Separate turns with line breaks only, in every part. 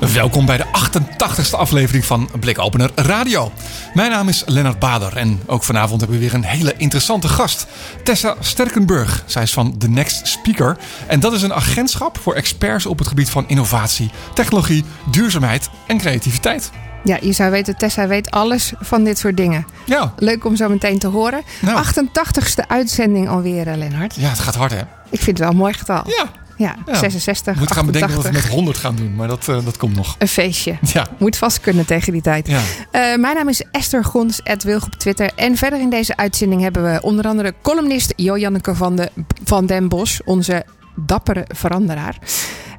Welkom bij de 88ste aflevering van Blikopener Radio. Mijn naam is Lennart Bader en ook vanavond hebben we weer een hele interessante gast. Tessa Sterkenburg. Zij is van The Next Speaker. En dat is een agentschap voor experts op het gebied van innovatie, technologie, duurzaamheid en creativiteit.
Ja, je zou weten, Tessa weet alles van dit soort dingen.
Ja,
Leuk om zo meteen te horen.
Nou.
88ste uitzending alweer, eh, Lennart.
ja het gaat hard hè?
Ik vind het wel een mooi getal.
Ja,
Ja,
Ja.
66,
we moeten gaan bedenken wat we
88.
met 100 gaan doen, maar dat, eh, dat komt nog.
Een feestje.
Ja,
Moet vast kunnen tegen die tijd.
ja.
Eh, mijn naam is Esther Gons, Wilg op Twitter. En verder in deze uitzending hebben we onder andere columnist Jo-Janneke van, de, van den Bos, onze dappere veranderaar.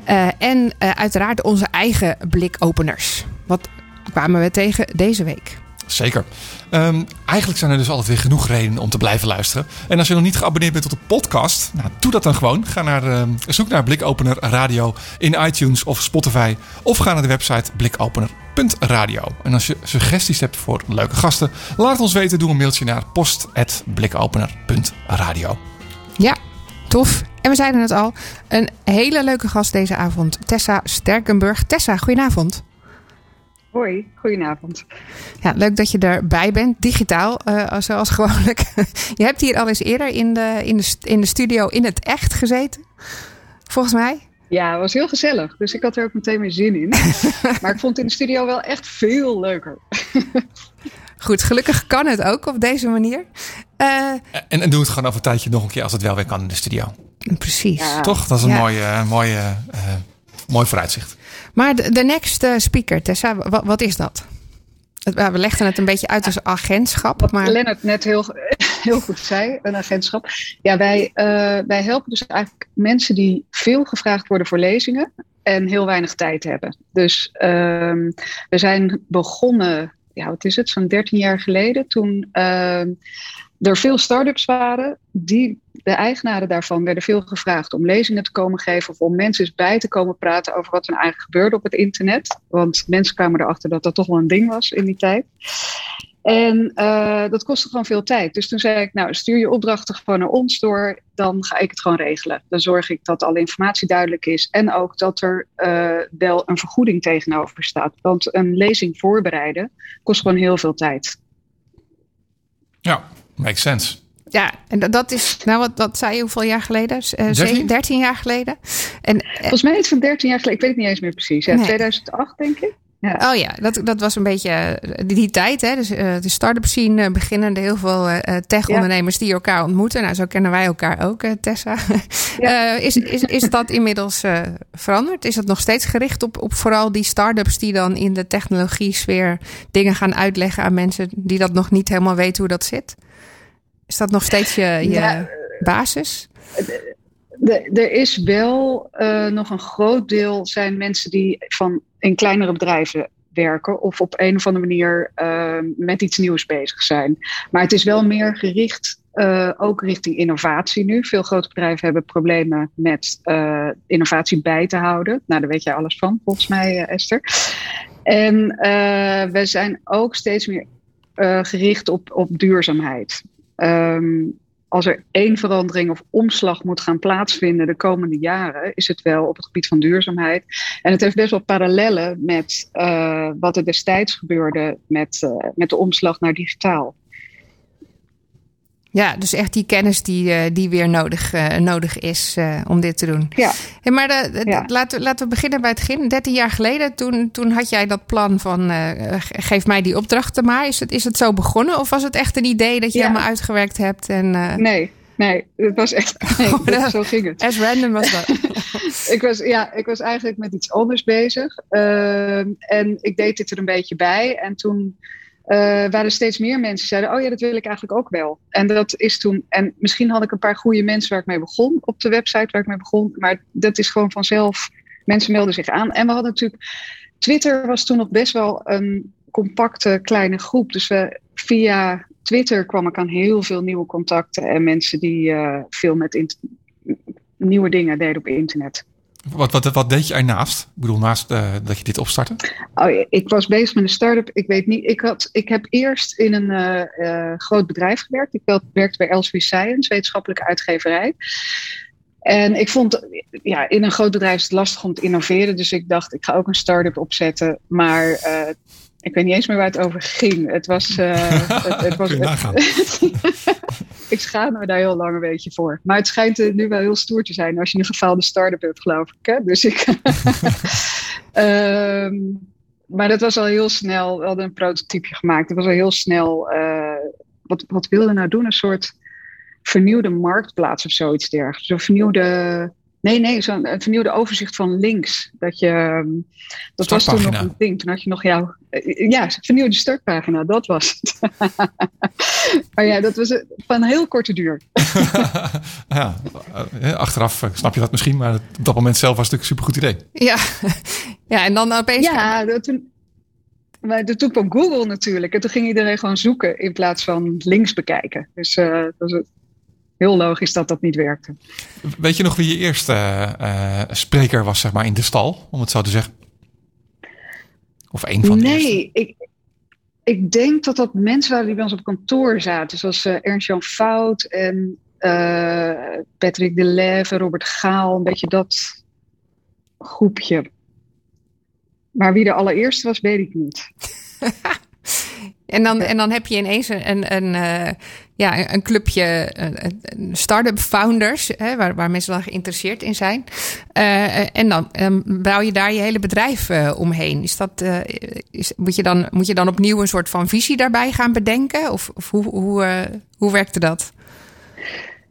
Eh, en uiteraard onze eigen blikopeners. Wat kwamen we tegen deze week?
Zeker. Ehm, eigenlijk zijn er dus altijd weer genoeg redenen om te blijven luisteren. En als je nog niet geabonneerd bent op de podcast, nou, doe dat dan gewoon. Ga naar, ehm, zoek naar Blikopener Radio in iTunes of Spotify. Of ga naar de website blikopener.radio. En als je suggesties hebt voor leuke gasten, laat ons weten. Doe een mailtje naar post.blikopener.radio.
Ja, tof. En we zeiden het al, een hele leuke gast deze avond. Tessa Sterkenburg. Tessa, goedenavond.
Hoi, goedenavond.
Ja, leuk dat je erbij bent, digitaal, eh, zoals gewoonlijk. Je hebt hier al eens eerder in de, in, de, in de studio in het echt gezeten, volgens mij.
Ja, het was heel gezellig, dus ik had er ook meteen weer zin in. maar ik vond het in de studio wel echt veel leuker.
Goed, gelukkig kan het ook op deze manier. Eh,
En, en doe het gewoon over een tijdje nog een keer als het wel weer kan in de studio.
precies.
Ja.
Toch? Dat is een
Ja.
mooie, mooie, eh, mooi vooruitzicht.
Maar de, de next eh, speaker, Tessa, wat, wat is dat? We legden het een beetje uit als agentschap,
Wat
maar
Lennart net heel, heel goed zei, een agentschap. Ja, wij, eh, wij helpen dus eigenlijk mensen die veel gevraagd worden voor lezingen en heel weinig tijd hebben. Dus ehm, we zijn begonnen, ja, wat is het, zo'n 13 jaar geleden, toen ehm, er veel start-ups waren. Die, de eigenaren daarvan werden veel gevraagd om lezingen te komen geven of om mensen eens bij te komen praten over wat er eigenlijk gebeurde op het internet. Want mensen kwamen erachter dat dat toch wel een ding was in die tijd. En eh, dat kostte gewoon veel tijd. Dus toen zei ik, nou stuur je opdrachten gewoon naar ons door, dan ga ik het gewoon regelen. Dan zorg ik dat alle informatie duidelijk is en ook dat er eh, wel een vergoeding tegenover staat. Want een lezing voorbereiden kost gewoon heel veel tijd.
Ja, makes sense.
Ja, en dat- dat is, nou wat, wat zei je, hoeveel jaar geleden? Eh,
13?
zeven- 13 jaar geleden. En, eh,
Volgens mij iets van 13 jaar geleden, ik weet het niet eens meer precies. Ja,
Nee.
2008 denk ik. Ja.
Oh ja, dat, dat was een beetje eh, die, die tijd. Hè? Dus, eh, de start-up scene beginnen. Er heel veel tech-ondernemers die elkaar ontmoeten. Nou, zo kennen wij elkaar ook, Tessa.
Ja.
Eh, is, is, is dat inmiddels eh, veranderd? Is het nog steeds gericht op, op vooral die start-ups die dan in de technologie-sfeer dingen gaan uitleggen aan mensen die dat nog niet helemaal weten hoe dat zit? Is dat nog steeds je, je
Ja.
basis?
Er is wel eh, nog een groot deel zijn mensen die van in kleinere bedrijven werken of op een of andere manier eh, met iets nieuws bezig zijn. Maar het is wel meer gericht eh, ook richting innovatie nu. Veel grote bedrijven hebben problemen met innovatie bij te houden. Nou, daar weet jij alles van, volgens mij, Esther. En we zijn ook steeds meer gericht op, op duurzaamheid. Ehm, als er één verandering of omslag moet gaan plaatsvinden de komende jaren, is het wel op het gebied van duurzaamheid. En het heeft best wel parallellen met eh, wat er destijds gebeurde met, eh, met de omslag naar digitaal.
Ja, dus echt die kennis die, eh, die weer nodig, eh, nodig is eh, om dit te doen.
Ja.
Hey, maar de, de-
Ja.
laten, we- laten we beginnen bij het begin. 13 jaar geleden, toen, toen had jij dat plan van ge- geef mij die opdrachten maar. Is het, is het zo begonnen of was het echt een idee dat je
Ja.
helemaal uitgewerkt hebt? En,
Nee, nee, het was echt. Nee,
Oh,
dat- zo ging het.
As random was dat.
ik, was, ja, ik was eigenlijk met iets anders bezig. Ehm, en ik deed dit er een beetje bij. En toen eh, waren er steeds meer mensen zeiden: Oh ja, dat wil ik eigenlijk ook wel. En dat is toen. En misschien had ik een paar goede mensen waar ik mee begon op de website waar ik mee begon. Maar dat is gewoon vanzelf. Mensen melden zich aan. En we hadden natuurlijk Twitter was toen nog best wel een compacte kleine groep. Dus we, via Twitter kwam ik aan heel veel nieuwe contacten en mensen die uh, veel met nieuwe dingen deden op internet.
Wat, wat, wat deed je ernaast? Ik bedoel, naast uh, dat je dit opstartte?
Oh, ik was bezig met een start-up. Ik weet niet. Ik, had, ik heb eerst in een uh, groot bedrijf gewerkt. Ik werkte bij Elsevier Science, wetenschappelijke uitgeverij. En ik vond, ja, in een groot bedrijf is het lastig om te innoveren. Dus ik dacht, ik ga ook een start-up opzetten. Maar ik weet niet eens meer waar het over ging. Het was. Het, het, was ik schaam me daar heel lang een beetje voor. Maar het schijnt nu wel heel stoer te zijn als je een gefaalde start-up hebt, geloof ik. Hè? Dus ik. um, maar dat was al heel snel. We hadden een prototype gemaakt. Het was al heel snel. Uh, wat, wat wilden we nou doen? Een soort vernieuwde marktplaats of zoiets dergelijks. Zo'n vernieuwde. Nee, nee, zo'n vernieuwde overzicht van links. Dat je. Ehm, dat was toen nog een ding. Toen had je nog jouw. Eh, ja, vernieuwde startpagina, dat was het. maar ja, dat was van heel korte duur.
ja, eh, achteraf eh, snap je dat misschien, maar op dat moment zelf was het natuurlijk een supergoed idee.
Ja, ja en dan opeens.
Ja, dat, toen, maar toen kwam Google natuurlijk. En toen ging iedereen gewoon zoeken in plaats van links bekijken. Dus uh, dat was heel logisch dat dat niet werkte.
Weet je nog wie je eerste uh, spreker was, zeg maar, in de stal, om het zo te zeggen? Of een van de
Nee, ik, ik denk dat dat mensen waren die bij ons op kantoor zaten. Zoals uh, Ernst-Jan Fout en Patrick de Leve, Robert Gaal. Een beetje dat groepje. Maar wie de allereerste was, weet ik niet.
En dan, en dan heb je ineens een, een, een, uh, ja, een clubje start-up founders, hè, waar, waar mensen dan geïnteresseerd in zijn. Uh, en dan bouw je daar je hele bedrijf uh, omheen. Is dat, is, moet, je dan, moet je dan opnieuw een soort van visie daarbij gaan bedenken? Of, of hoe, hoe, hoe werkte dat?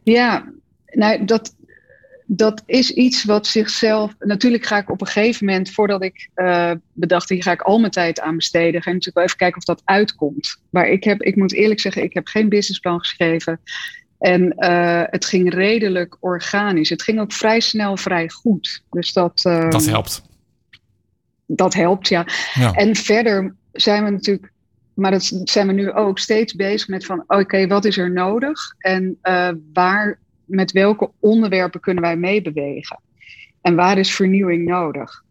Ja, nou, dat, dat is iets wat zichzelf. Natuurlijk ga ik op een gegeven moment, voordat ik uh, bedacht, hier ga ik al mijn tijd aan besteden. Ga ik natuurlijk wel even kijken of dat uitkomt. Maar ik heb, ik moet eerlijk zeggen, ik heb geen businessplan geschreven. En uh, het ging redelijk organisch. Het ging ook vrij snel, vrij goed. Dus dat. Uh,
dat helpt.
Dat helpt, ja. ja. En verder zijn we natuurlijk maar dat zijn we nu ook steeds bezig met van oké, okay, wat is er nodig en uh, waar met welke onderwerpen kunnen wij meebewegen? En waar is vernieuwing nodig?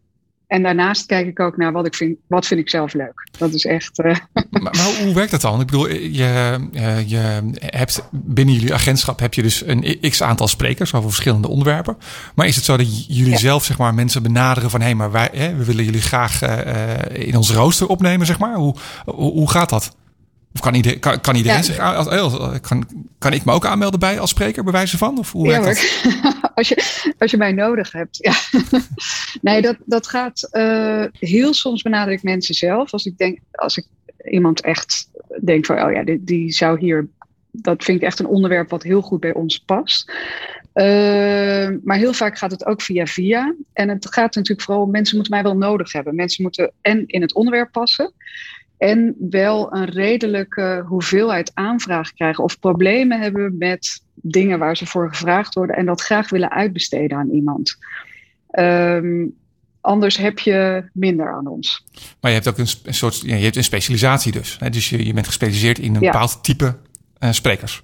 En daarnaast kijk ik ook naar wat ik vind, wat vind ik zelf leuk. Dat is echt. Uh...
Maar, maar, hoe werkt dat dan? Ik bedoel, je, je hebt binnen jullie agentschap heb je dus een x aantal sprekers over verschillende onderwerpen. Maar is het zo dat jullie ja. zelf zeg maar mensen benaderen van hé, hey, maar wij hè, we willen jullie graag uh, in ons rooster opnemen, zeg maar? Hoe, hoe, hoe gaat dat? Of kan iedereen, kan, kan iedereen ja. zich als, kan, kan ik me ook aanmelden bij als spreker, bij wijze van? Of hoe
ja,
werkt
dat? als, je, als je mij nodig hebt. Ja. nee, dat, dat gaat uh, heel soms benader ik mensen zelf. Als ik denk, als ik iemand echt denk van, oh ja, die, die zou hier. Dat vind ik echt een onderwerp wat heel goed bij ons past. Uh, maar heel vaak gaat het ook via via. En het gaat natuurlijk vooral, mensen moeten mij wel nodig hebben. Mensen moeten en in het onderwerp passen. En wel een redelijke hoeveelheid aanvragen krijgen of problemen hebben met dingen waar ze voor gevraagd worden en dat graag willen uitbesteden aan iemand. Um, anders heb je minder aan ons.
Maar je hebt ook een, een soort ja, je hebt een specialisatie dus. Hè? Dus je, je bent gespecialiseerd in een ja. bepaald type uh, sprekers.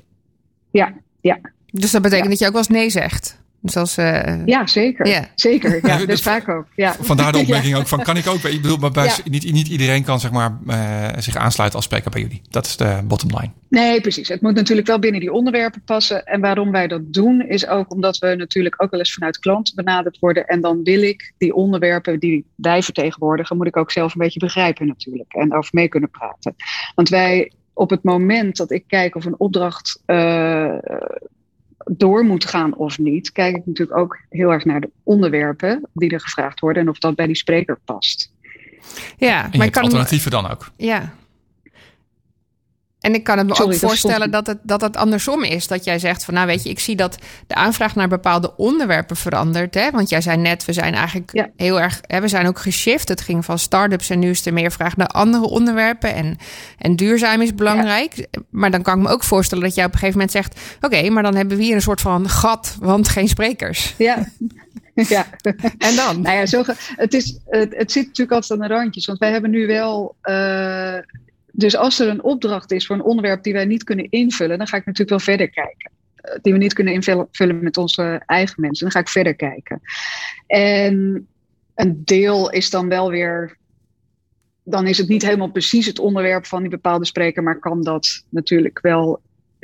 Ja, ja.
Dus dat betekent ja. dat je ook wel eens nee zegt. Zoals, uh,
ja, zeker. Yeah. Zeker. Ja, dus vaak ook. Ja.
Vandaar de opmerking ook van kan ik ook. Ik bedoel, maar bij, ja. niet, niet iedereen kan zeg maar, uh, zich aansluiten als spreker bij jullie. Dat is de bottom line.
Nee, precies. Het moet natuurlijk wel binnen die onderwerpen passen. En waarom wij dat doen, is ook omdat we natuurlijk ook wel eens vanuit klanten benaderd worden. En dan wil ik die onderwerpen die wij vertegenwoordigen, moet ik ook zelf een beetje begrijpen natuurlijk. En over mee kunnen praten. Want wij op het moment dat ik kijk of een opdracht uh, door moet gaan of niet, kijk ik natuurlijk ook heel erg naar de onderwerpen die er gevraagd worden en of dat bij die spreker past.
Ja,
maar kan alternatieven dan ook.
Ja, en ik kan het me Sorry, ook voorstellen dat het, dat het andersom is. Dat jij zegt van nou weet je, ik zie dat de aanvraag naar bepaalde onderwerpen verandert. Hè? Want jij zei net, we zijn eigenlijk ja. heel erg, hè, we zijn ook geshift. Het ging van start-ups en nu is er meer vraag naar andere onderwerpen. En, en duurzaam is belangrijk. Ja. Maar dan kan ik me ook voorstellen dat jij op een gegeven moment zegt: Oké, okay, maar dan hebben we hier een soort van gat, want geen sprekers.
Ja. ja.
En dan?
Nou ja, zo, het, is, het, het zit natuurlijk altijd aan de randjes. Want wij hebben nu wel. Uh, dus als er een opdracht is voor een onderwerp die wij niet kunnen invullen, dan ga ik natuurlijk wel verder kijken. Uh, die we niet kunnen invullen met onze eigen mensen. Dan ga ik verder kijken. En een deel is dan wel weer. Dan is het niet helemaal precies het onderwerp van die bepaalde spreker, maar kan dat natuurlijk wel.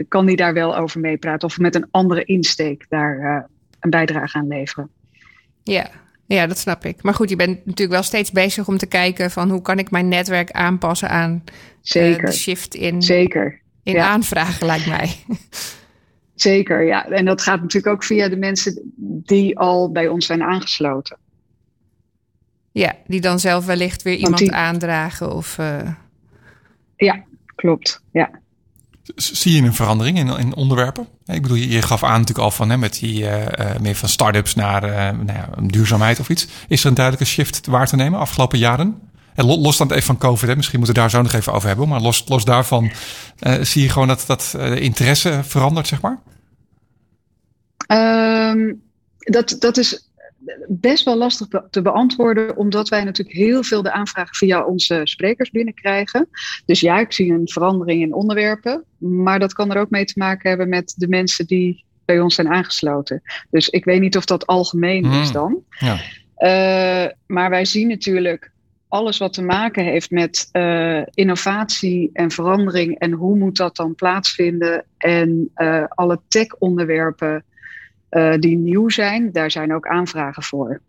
Kan die daar wel over meepraten of met een andere insteek daar uh, een bijdrage aan leveren.
Ja. Ja, dat snap ik. Maar goed, je bent natuurlijk wel steeds bezig om te kijken van hoe kan ik mijn netwerk aanpassen aan
Zeker.
Uh, de shift in,
Zeker.
in ja. aanvragen, lijkt mij.
Zeker, ja. En dat gaat natuurlijk ook via de mensen die al bij ons zijn aangesloten.
Ja, die dan zelf wellicht weer iemand die... aandragen of... Uh...
Ja, klopt. Ja.
Zie je een verandering in, in onderwerpen? Ik bedoel, je, gaf aan natuurlijk al van hè, met die uh, uh, meer van start-ups naar uh, nou ja, duurzaamheid of iets. Is er een duidelijke shift waar te nemen afgelopen jaren? En los dan even van COVID, hè, misschien moeten we daar zo nog even over hebben. Maar los, los daarvan zie je gewoon dat, dat interesse verandert, zeg maar?
Um, dat, dat is best wel lastig te beantwoorden, omdat wij natuurlijk heel veel de aanvragen via onze sprekers binnenkrijgen. Dus ja, ik zie een verandering in onderwerpen, maar dat kan er ook mee te maken hebben met de mensen die bij ons zijn aangesloten. Dus ik weet niet of dat algemeen hmm. is dan.
Ja.
Uh, maar wij zien natuurlijk alles wat te maken heeft met uh, innovatie en verandering en hoe moet dat dan plaatsvinden en uh, alle tech-onderwerpen uh, die nieuw zijn, daar zijn ook aanvragen voor.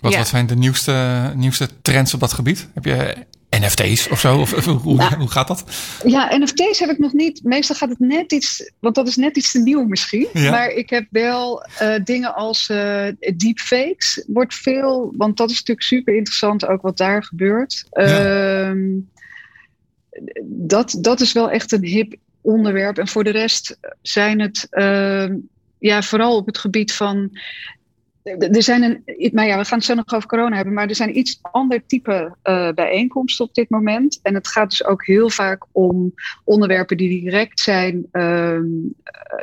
Wat, ja. wat zijn de nieuwste, nieuwste trends op dat gebied? Heb je NFT's of zo? Of, of hoe, nou, hoe gaat dat?
Ja, NFT's heb ik nog niet. Meestal gaat het net iets, want dat is net iets te nieuw misschien. Ja. Maar ik heb wel uh, dingen als uh, deepfakes. Wordt veel, want dat is natuurlijk super interessant ook wat daar gebeurt. Ja. Uh, dat, dat is wel echt een hip onderwerp. En voor de rest zijn het uh, ja, vooral op het gebied van. Er zijn een, maar ja, we gaan het zo nog over corona hebben, maar er zijn iets ander type uh, bijeenkomsten op dit moment. En het gaat dus ook heel vaak om onderwerpen die direct zijn uh,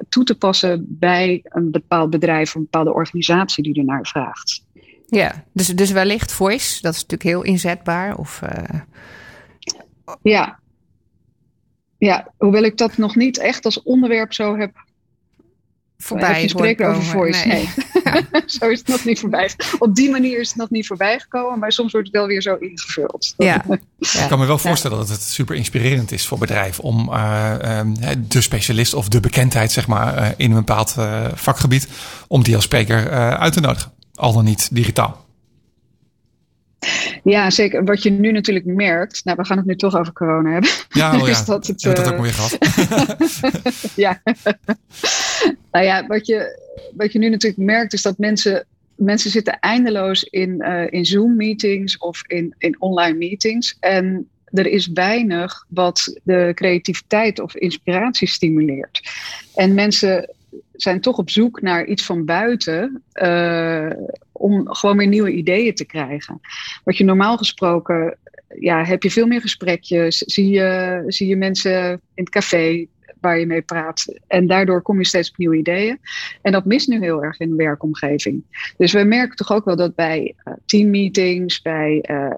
toe te passen bij een bepaald bedrijf of een bepaalde organisatie die ernaar vraagt.
Ja, dus, dus wellicht voice, dat is natuurlijk heel inzetbaar. Of, uh...
Ja. ja, hoewel ik dat nog niet echt als onderwerp zo heb
voorbij.
Je spreekt over voice. Nee. nee. zo is het nog niet voorbij. Op die manier is het nog niet voorbij gekomen, maar soms wordt het wel weer zo ingevuld.
Ja.
ja. Ik kan me wel voorstellen dat het super inspirerend is voor bedrijven om uh, um, de specialist of de bekendheid, zeg maar, uh, in een bepaald uh, vakgebied, om die als spreker uit te nodigen. Al dan niet digitaal.
Ja, zeker. Wat je nu natuurlijk merkt. Nou, we gaan het nu toch over corona hebben.
Ja, oh ja. is dat het, dat ook weer gehad.
ja. nou ja, wat je, wat je nu natuurlijk merkt is dat mensen, mensen zitten eindeloos in, uh, in Zoom-meetings of in, in online meetings. En er is weinig wat de creativiteit of inspiratie stimuleert. En mensen zijn toch op zoek naar iets van buiten uh, om gewoon weer nieuwe ideeën te krijgen. Wat je normaal gesproken, ja, heb je veel meer gesprekjes, zie je, zie je mensen in het café waar je mee praat. En daardoor kom je steeds op nieuwe ideeën. En dat mist nu heel erg in de werkomgeving. Dus we merken toch ook wel dat bij uh, teammeetings, bij, uh,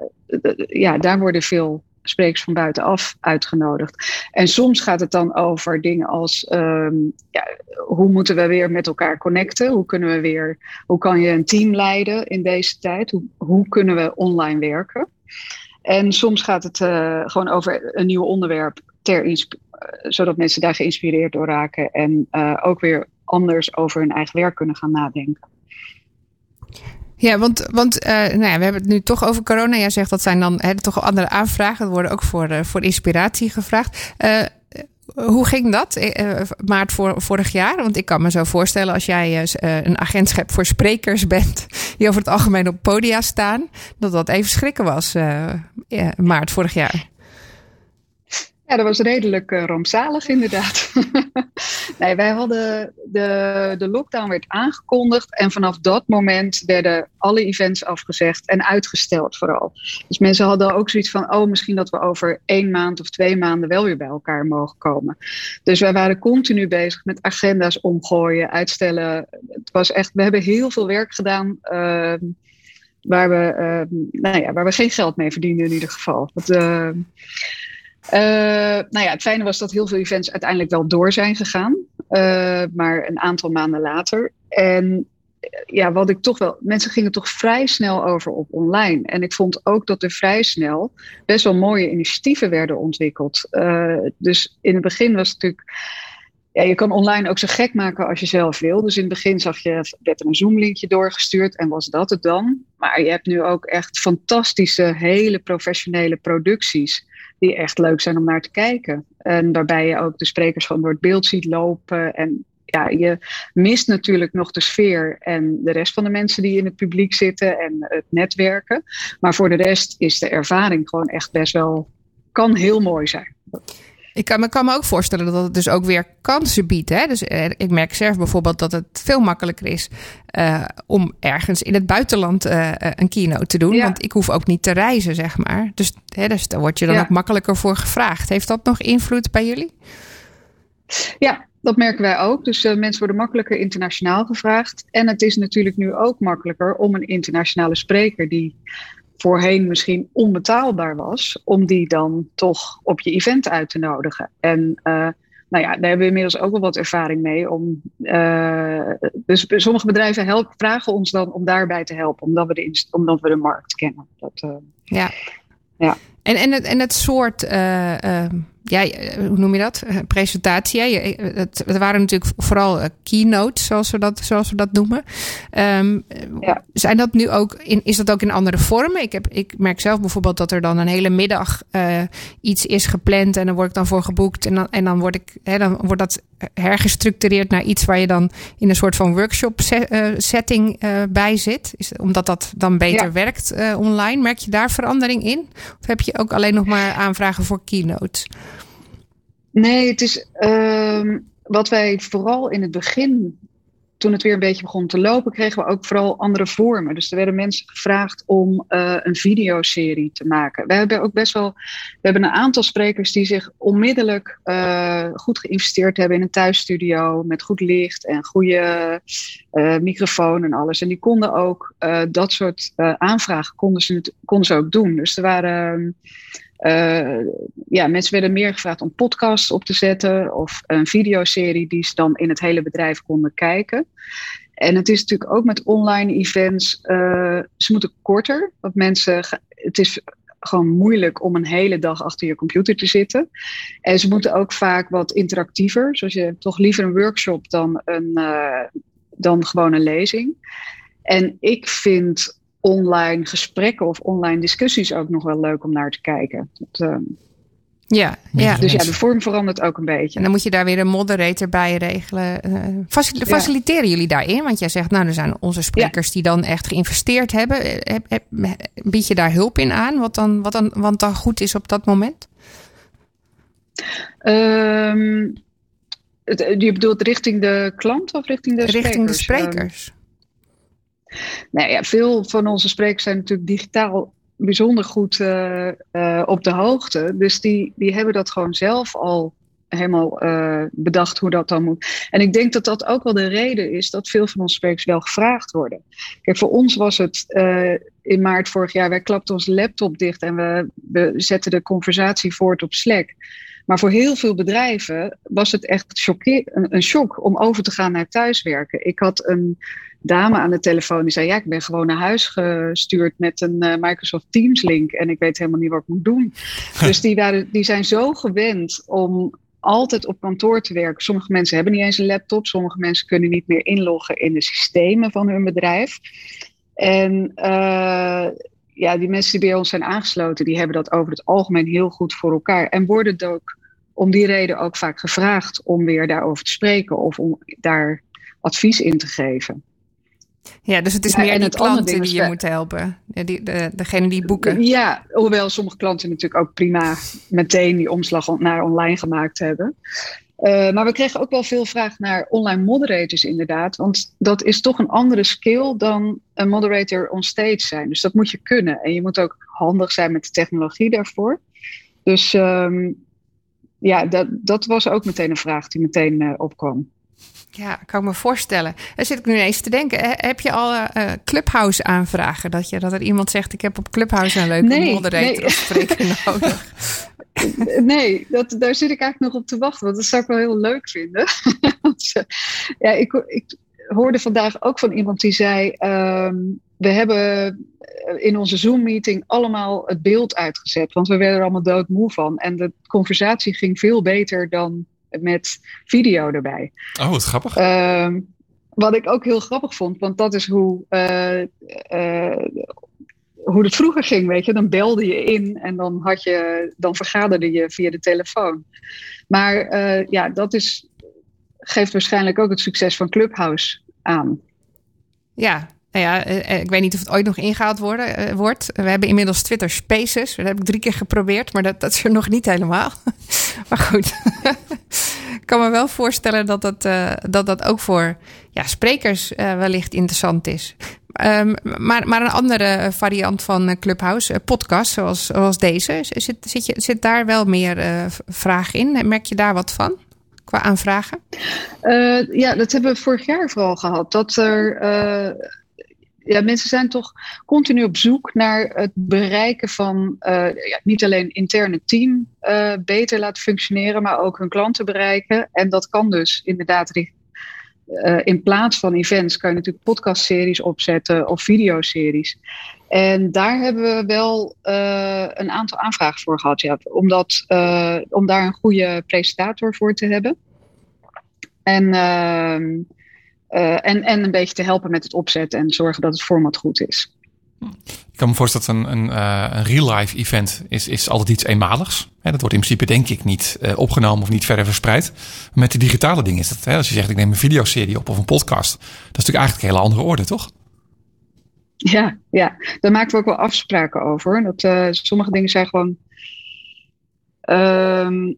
ja, daar worden veel sprekers van buitenaf uitgenodigd. En soms gaat het dan over dingen als um, ja, hoe moeten we weer met elkaar connecten? Hoe kunnen we weer, hoe kan je een team leiden in deze tijd? Hoe, hoe kunnen we online werken? En soms gaat het uh, gewoon over een nieuw onderwerp ter zodat mensen daar geïnspireerd door raken en uh, ook weer anders over hun eigen werk kunnen gaan nadenken.
Ja, want, want uh, nou ja, we hebben het nu toch over corona. Jij zegt dat zijn dan hè, toch andere aanvragen. Er worden ook voor, uh, voor inspiratie gevraagd. Hoe ging dat maart vorig jaar? Want ik kan me zo voorstellen als jij een agentschap voor sprekers bent, die over het algemeen op podia staan, dat dat even schrikken was maart vorig jaar.
Ja, dat was redelijk uh, rampzalig inderdaad. nee, wij hadden de, de lockdown werd aangekondigd en vanaf dat moment werden alle events afgezegd en uitgesteld vooral. Dus mensen hadden ook zoiets van, oh misschien dat we over één maand of twee maanden wel weer bij elkaar mogen komen. Dus wij waren continu bezig met agenda's omgooien, uitstellen. Het was echt, we hebben heel veel werk gedaan. Uh, waar we, uh, nou ja, waar we geen geld mee verdienen in ieder geval. Dat, uh, nou ja, het fijne was dat heel veel events uiteindelijk wel door zijn gegaan. Uh, maar een aantal maanden later. En ja, wat ik toch wel. Mensen gingen toch vrij snel over op online. En ik vond ook dat er vrij snel best wel mooie initiatieven werden ontwikkeld. Dus in het begin was het natuurlijk ja, je kan online ook zo gek maken als je zelf wil. Dus in het begin zag je, werd er een Zoom-linkje doorgestuurd en was dat het dan. Maar je hebt nu ook echt fantastische, hele professionele producties. Die echt leuk zijn om naar te kijken. En waarbij je ook de sprekers gewoon door het beeld ziet lopen. En ja, je mist natuurlijk nog de sfeer en de rest van de mensen die in het publiek zitten en het netwerken. Maar voor de rest is de ervaring gewoon echt best wel, kan heel mooi zijn.
Ik kan, me, kan me ook voorstellen dat het dus ook weer kansen biedt. Hè? Dus eh, ik merk zelf bijvoorbeeld dat het veel makkelijker is uh, om ergens in het buitenland uh, een keynote te doen. Ja. Want ik hoef ook niet te reizen, zeg maar. Dus, hè, dus daar word je dan ja. ook makkelijker voor gevraagd. Heeft dat nog invloed bij jullie?
Ja, dat merken wij ook. Dus uh, mensen worden makkelijker internationaal gevraagd. En het is natuurlijk nu ook makkelijker om een internationale spreker die voorheen misschien onbetaalbaar was, om die dan toch op je event uit te nodigen. En uh, nou ja, daar hebben we inmiddels ook wel wat ervaring mee. Om, uh, dus sommige bedrijven helpen, vragen ons dan om daarbij te helpen, omdat we de, omdat we de markt kennen. Dat, uh,
ja. ja. En, en, het, en het soort ja, hoe noem je dat? Presentatie. Het, het waren natuurlijk vooral keynotes, zoals we dat, zoals we dat noemen. Um, ja. Zijn dat nu ook in, is dat ook in andere vormen? Ik, heb, ik merk zelf bijvoorbeeld dat er dan een hele middag uh, iets is gepland en dan word ik dan voor geboekt. En dan, en dan, word ik, hè, dan wordt dat hergestructureerd naar iets waar je dan in een soort van workshop uh, setting uh, bij zit. Is, omdat dat dan beter ja. werkt online. Merk je daar verandering in? Of heb je ook alleen nog maar aanvragen voor keynotes?
Nee, het is uh, wat wij vooral in het begin, toen het weer een beetje begon te lopen, kregen we ook vooral andere vormen. Dus er werden mensen gevraagd om uh, een videoserie te maken. We hebben ook best wel, we hebben een aantal sprekers die zich onmiddellijk uh, goed geïnvesteerd hebben in een thuisstudio met goed licht en goede uh, microfoon en alles. En die konden ook dat soort aanvragen konden ze, konden ze ook doen. Dus er waren uh, ja, mensen werden meer gevraagd om podcasts op te zetten of een videoserie die ze dan in het hele bedrijf konden kijken. En het is natuurlijk ook met online events, uh, ze moeten korter. Want mensen, het is gewoon moeilijk om een hele dag achter je computer te zitten. En ze moeten ook vaak wat interactiever. Zoals je toch liever een workshop dan, een, uh, dan gewoon een lezing. En ik vind online gesprekken of online discussies ook nog wel leuk om naar te kijken. Dat, uh,
ja, ja.
Dus ja, de vorm verandert ook een beetje.
En dan moet je daar weer een moderator bij regelen. Uh, facil faciliteren ja. jullie daarin? Want jij zegt, nou, er zijn onze sprekers ja. die dan echt geïnvesteerd hebben. Heb, heb, bied je daar hulp in aan? Wat dan, wat dan, wat dan goed is op dat moment?
Um, het, je bedoelt richting de klant of richting de sprekers?
Richting de sprekers.
Nou ja, veel van onze sprekers zijn natuurlijk digitaal bijzonder goed uh, uh, op de hoogte. Dus die, die hebben dat gewoon zelf al helemaal uh, bedacht hoe dat dan moet. En ik denk dat dat ook wel de reden is dat veel van onze sprekers wel gevraagd worden. Kijk, voor ons was het in maart vorig jaar, wij klapten onze laptop dicht en we, we zetten de conversatie voort op Slack. Maar voor heel veel bedrijven was het echt een shock om over te gaan naar thuiswerken. Ik had een dame aan de telefoon die zei: Ja, ik ben gewoon naar huis gestuurd met een uh, Microsoft Teams link en ik weet helemaal niet wat ik moet doen. dus die, waren, die zijn zo gewend om altijd op kantoor te werken. Sommige mensen hebben niet eens een laptop, sommige mensen kunnen niet meer inloggen in de systemen van hun bedrijf. En uh, ja, die mensen die bij ons zijn aangesloten, die hebben dat over het algemeen heel goed voor elkaar. En worden het ook om die reden ook vaak gevraagd om weer daarover te spreken of om daar advies in te geven.
Ja, dus het is
Ja,
meer
andere
klanten die je moet helpen. Ja, die, de, degene die boeken.
Ja, hoewel sommige klanten natuurlijk ook prima meteen die omslag naar online gemaakt hebben. Eh, maar we kregen ook wel veel vraag naar online moderators inderdaad. Want dat is toch een andere skill dan een moderator on stage zijn. Dus dat moet je kunnen. En je moet ook handig zijn met de technologie daarvoor. Dus ehm, ja, dat, dat was ook meteen een vraag die meteen eh, opkwam.
Ja, kan ik me voorstellen. Daar zit ik nu eens te denken. He- Heb je al eh, Clubhouse aanvragen? Dat, je, dat er iemand zegt, ik heb op Clubhouse een leuke
Nee,
moderator
nee.
of spreker nodig.
Nee, dat, daar zit ik eigenlijk nog op te wachten. Want dat zou ik wel heel leuk vinden. Eh, ja, ik, ik hoorde vandaag ook van iemand die zei: ehm, We hebben in onze Zoom-meeting allemaal het beeld uitgezet. Want we werden er allemaal doodmoe van. En de conversatie ging veel beter dan met video erbij.
Oh, wat grappig.
Ehm, wat ik ook heel grappig vond, want dat is hoe, eh, eh, hoe het vroeger ging, weet je. Dan belde je in en dan, had je, dan vergaderde je via de telefoon. Maar eh, ja, dat is, geeft waarschijnlijk ook het succes van Clubhouse aan.
Ja, nou ja, eh, eh, ik weet niet of het ooit nog ingehaald worden, eh, wordt. We hebben inmiddels Twitter Spaces. Dat heb ik drie keer geprobeerd, maar dat, dat is er nog niet helemaal. maar goed, ik kan me wel voorstellen dat dat, dat, dat ook voor ja, sprekers wellicht interessant is. Ehm, maar, maar een andere variant van Clubhouse, podcast zoals, zoals deze, zit, zit, je, zit daar wel meer vraag in? Merk je daar wat van qua aanvragen?
Eh, ja, dat hebben we vorig jaar vooral gehad. Dat er. Ja, mensen zijn toch continu op zoek naar het bereiken van eh, ja, niet alleen interne team eh, beter laten functioneren, maar ook hun klanten bereiken. En dat kan dus inderdaad eh, in plaats van events kan je natuurlijk podcastseries opzetten of videoseries. En daar hebben we wel een aantal aanvragen voor gehad, ja, omdat, om daar een goede presentator voor te hebben. En, eh, en, en een beetje te helpen met het opzetten en zorgen dat het format goed is.
Ik kan me voorstellen dat een, een, eh, een real-life event is, is altijd iets eenmaligs. Hè, dat wordt in principe denk ik niet eh, opgenomen of niet verder verspreid. Maar met de digitale dingen is dat, hè, als je zegt ik neem een videoserie op of een podcast. Dat is natuurlijk eigenlijk een hele andere orde, toch?
Ja, ja, daar maken we ook wel afspraken over. Dat, sommige dingen zijn gewoon. ehm,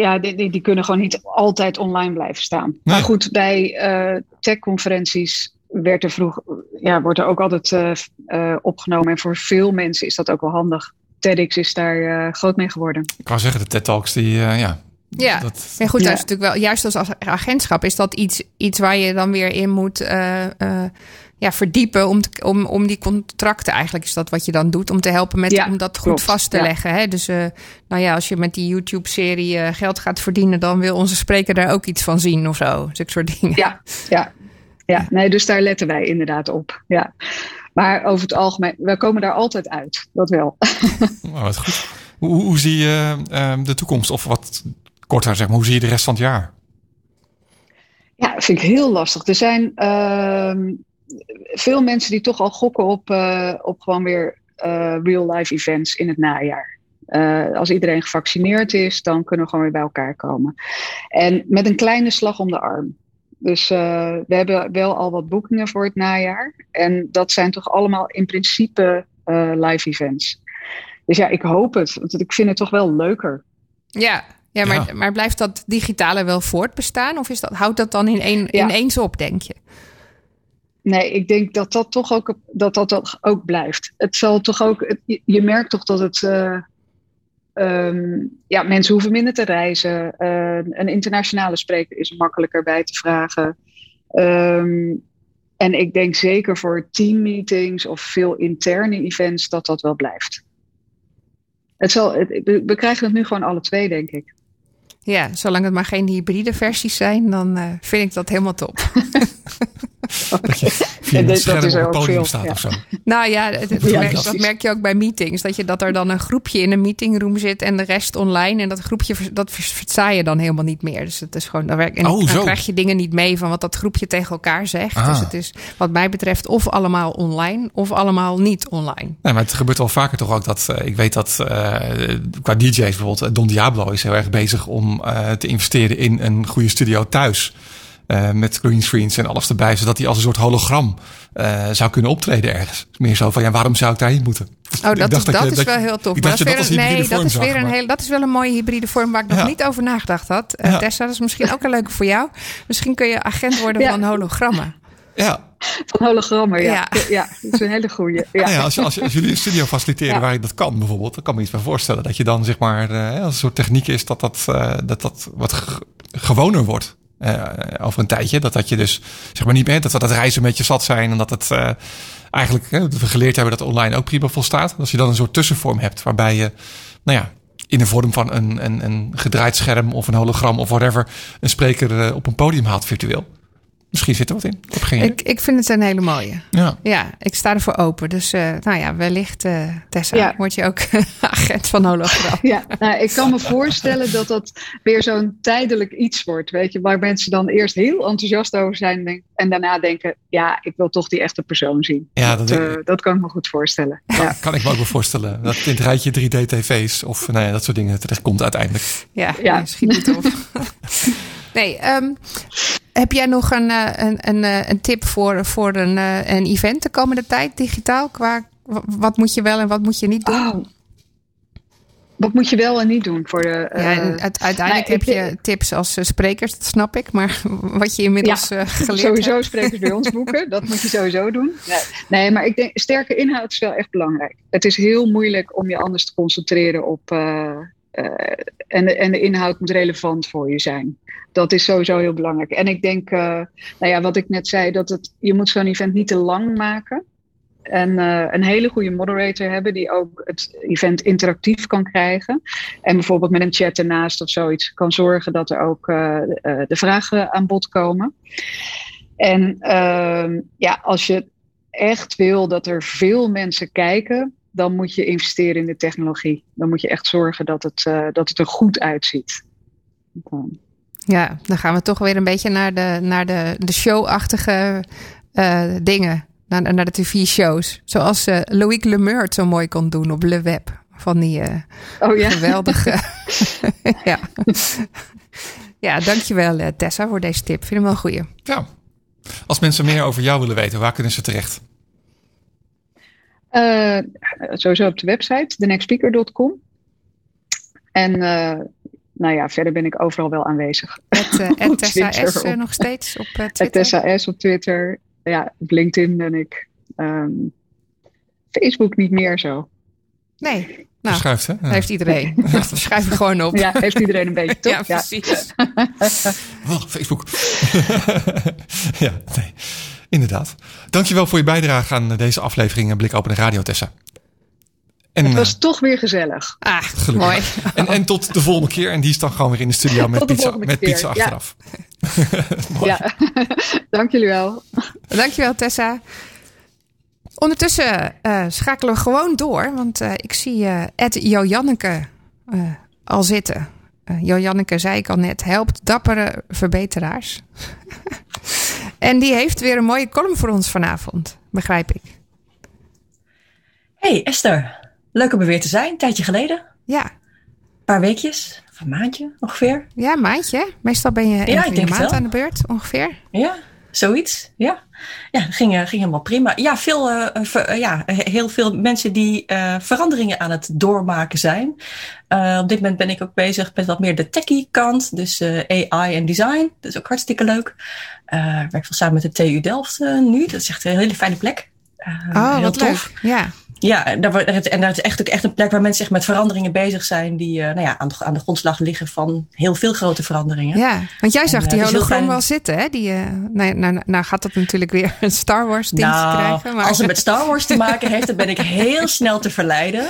ja, die, die, die kunnen gewoon niet altijd online blijven staan.
Nee.
Maar goed, bij eh techconferenties werd er vroeg, ja, wordt er ook altijd eh, eh, opgenomen. En voor veel mensen is dat ook wel handig. TEDx is daar eh, groot mee geworden.
Ik wou zeggen, de TED Talks, die, eh, ja.
Ja,
Dat,
ja goed,
Ja.
is natuurlijk wel, juist als ag- agentschap is dat iets, iets waar je dan weer in moet eh, eh, ja, verdiepen om, te- om, om die contracten eigenlijk is dat wat je dan doet om te helpen met
Ja,
om dat goed
klopt.
vast te
Ja.
leggen. Hè? Dus eh, nou ja, als je met die YouTube-serie eh, geld gaat verdienen, dan wil onze spreker daar ook iets van zien of zo. Zulke soort dingen.
Ja, ja, ja. Nee, dus daar letten wij inderdaad op. Ja. Maar over het algemeen, wij komen daar altijd uit. Dat wel.
oh, wat goed. Hoe, hoe, zie je eh, de toekomst? Of wat korter zeg maar, hoe zie je de rest van het jaar?
Ja, dat vind ik heel lastig. Er zijn ehm, veel mensen die toch al gokken op, eh, op gewoon weer eh, real-life events in het najaar. Eh, als iedereen gevaccineerd is, dan kunnen we gewoon weer bij elkaar komen. En met een kleine slag om de arm. Dus eh, we hebben wel al wat boekingen voor het najaar. En dat zijn toch allemaal in principe eh, live events. Dus ja, ik hoop het. Want ik vind het toch wel leuker.
Ja, ja, maar,
Ja.
maar blijft dat digitale wel voortbestaan? Of is dat, houdt dat dan in één,
Ja.
ineens op, denk je?
Nee, ik denk dat dat toch ook, dat dat ook blijft. Het zal toch ook, je- merkt toch dat het, eh, ehm, ja, mensen hoeven minder te reizen. Eh, een internationale spreker is makkelijker bij te vragen. Ehm, en ik denk zeker voor teammeetings of veel interne events dat dat wel blijft. Het zal, het, we, we krijgen het nu gewoon alle twee, denk ik.
Ja, zolang het maar geen hybride versies zijn, dan eh, vind ik dat helemaal top.
Dat je via
En
een
dat-
scherm
dat is
op het
ook
podium
veel,
staat
ja.
of zo.
Nou ja, het- het
Ja,
merk- dat merk je ook bij meetings. Dat, je, dat er dan een groepje in een meetingroom zit en de rest online. En dat groepje, dat versta je dan helemaal niet meer. Dus het is gewoon, dan, werk, en
Oh,
dan krijg je dingen niet mee van wat dat groepje tegen elkaar zegt.
Ah.
Dus het is wat mij betreft of allemaal online of allemaal niet online.
Nee, maar het gebeurt wel vaker toch ook dat... eh, ik weet dat eh, qua DJ's bijvoorbeeld... eh, Don Diablo is heel erg bezig om eh, te investeren in een goede studio thuis. Eh, met greenscreens en alles erbij, zodat hij als een soort hologram eh, zou kunnen optreden ergens. Meer zo van, ja, waarom zou ik daarheen moeten? Dus
Oh, dat, is, dat
je-
is wel heel tof. Maar dat
dat
weer, nee, dat is weer een heel, dat is wel een mooie hybride vorm waar ik nog
Ja.
niet over nagedacht had. Eh,
Ja.
Tessa, dat is misschien ook een leuke voor jou. Misschien kun je agent worden
Ja.
van hologrammen.
Ja,
Van hologrammen, ja.
Ja.
ja. dat is een hele goeie. Ja.
Nou ja, als, als, jullie een studio faciliteren
Ja.
waar je dat kan bijvoorbeeld, dan kan me iets bij voorstellen dat je dan zeg maar, eh, als een soort techniek is dat dat, eh, dat, dat wat gewoner wordt. Eh, over een tijdje. Dat dat je dus zeg maar niet meer, dat we dat reizen met je zat zijn en dat het eh, eigenlijk, we geleerd hebben dat online ook prima volstaat. Als je dan een soort tussenvorm hebt waarbij je, nou ja, in de vorm van een, een, een gedraaid scherm of een hologram of whatever, een spreker eh, op een podium haalt virtueel. Misschien zit er wat in. Ik geen.
Ik, ik vind het een hele mooie.
Ja.
Ja, ik sta ervoor open. Dus eh, nou ja, wellicht, eh, Tessa,
Ja.
word je ook agent van hologram.
Ja, nou, ik kan me voorstellen dat dat weer zo'n tijdelijk iets wordt. Weet je, waar mensen dan eerst heel enthousiast over zijn denk- en daarna denken: ja, ik wil toch die echte persoon zien.
Ja, dat
dat, eh, dat kan ik me goed voorstellen. Ja.
Kan ik me ook wel voorstellen. Dat in het rijtje 3D-tv's of nou ja, dat soort dingen terecht komt uiteindelijk.
Ja,
Ja.
schiet niet op. nee, ehm, heb jij nog een, eh, een, een, eh, een tip voor, voor een, eh, een event de komende tijd, digitaal? Qua, wa- wat moet je wel en wat moet je niet doen?
Oh. Wat moet je wel en niet doen voor de.
ja, uiteindelijk
nou,
heb je tips als sprekers, dat snap ik. Maar wat je inmiddels eh, geleerd
sowieso
hebt.
sprekers bij ons boeken. Dat moet je sowieso doen. Nee, nee, maar ik denk sterke inhoud is wel echt belangrijk. Het is heel moeilijk om je anders te concentreren op. eh, en, de, en de inhoud moet relevant voor je zijn. Dat is sowieso heel belangrijk. En ik denk, eh, nou ja, wat ik net zei, dat het, je moet zo'n event niet te lang maken. En eh, een hele goede moderator hebben die ook het event interactief kan krijgen. En bijvoorbeeld met een chat ernaast of zoiets kan zorgen dat er ook eh, de vragen aan bod komen. En ehm, ja, als je echt wil dat er veel mensen kijken, dan moet je investeren in de technologie. Dan moet je echt zorgen dat het, eh, dat het er goed uitziet. Dan-
Ja, dan gaan we toch weer een beetje naar de, naar de, de show-achtige eh, dingen. Naar, naar de tv-shows. Zoals eh Loïc Lemeur het zo mooi kon doen op Le Web. Van die eh,
Oh ja.
geweldige... ja. ja, dankjewel Tessa voor deze tip. Vind hem wel een goeie.
Ja. Als mensen meer over jou willen weten, waar kunnen ze terecht?
Eh, sowieso op de website, thenextspeaker.com. En eh, nou ja, verder ben ik overal wel aanwezig.
Het, eh, Tessa S
op-
nog steeds op
Het
Twitter.
Tessa S op Twitter. Ja, op LinkedIn ben ik. Ehm, Facebook niet meer zo.
Nee, nou,
Verschuift, hè? Ja.
dat heeft iedereen. Schrijf het gewoon op.
Ja, heeft iedereen een beetje, toch?
Ja, precies.
Oh, Facebook. ja, nee. Inderdaad. Dankjewel voor je bijdrage aan deze aflevering Blik Open Radio, Tessa. En,
Het
eh,
was toch weer gezellig.
Ah,
Gelukkig.
mooi.
en, en tot de volgende keer. En die is dan gewoon weer in de studio met
Tot de
pizza, met pizza achteraf.
Ja, dank jullie wel.
Dankjewel, Tessa. Ondertussen eh, schakelen we gewoon door, want eh, ik zie eh Ed Jojanneke eh, al zitten. Eh Jojanneke, zei ik al net, helpt dappere verbeteraars. en die heeft weer een mooie column voor ons vanavond, begrijp ik.
Hey Esther, leuk om er weer te zijn. Een tijdje geleden.
Ja,
Een paar weekjes, of een maandje ongeveer.
ja maandje. hè? Meestal ben je in
het
maand aan de beurt, ongeveer.
Ja, zoiets. Ja, ja ging, eh, ging helemaal prima. Ja, veel, eh, ver- eh, ja, heel veel mensen die veranderingen aan het doormaken zijn. Eh, op dit moment ben ik ook bezig met wat meer de techie kant. Dus eh, AI en design. Dat is ook hartstikke leuk. Eh, ik werk veel samen met de TU Delft nu. Dat is echt een hele fijne plek.
Oh,
heel
wat
tof.
leuk. Ja,
Ja, daar, en daar is echt ook echt een plek waar mensen echt met veranderingen bezig zijn. Die eh, nou ja, aan, de, aan de grondslag liggen van heel veel grote veranderingen.
ja. want jij zag
En,
die
eh, is heel
hologram
fijn-
wel zitten, hè? Die, eh, nou, nou, nou gaat dat natuurlijk weer een Star Wars ding
Nou,
krijgen. Maar...
als het met Star Wars te maken heeft, dan ben ik heel snel te verleiden.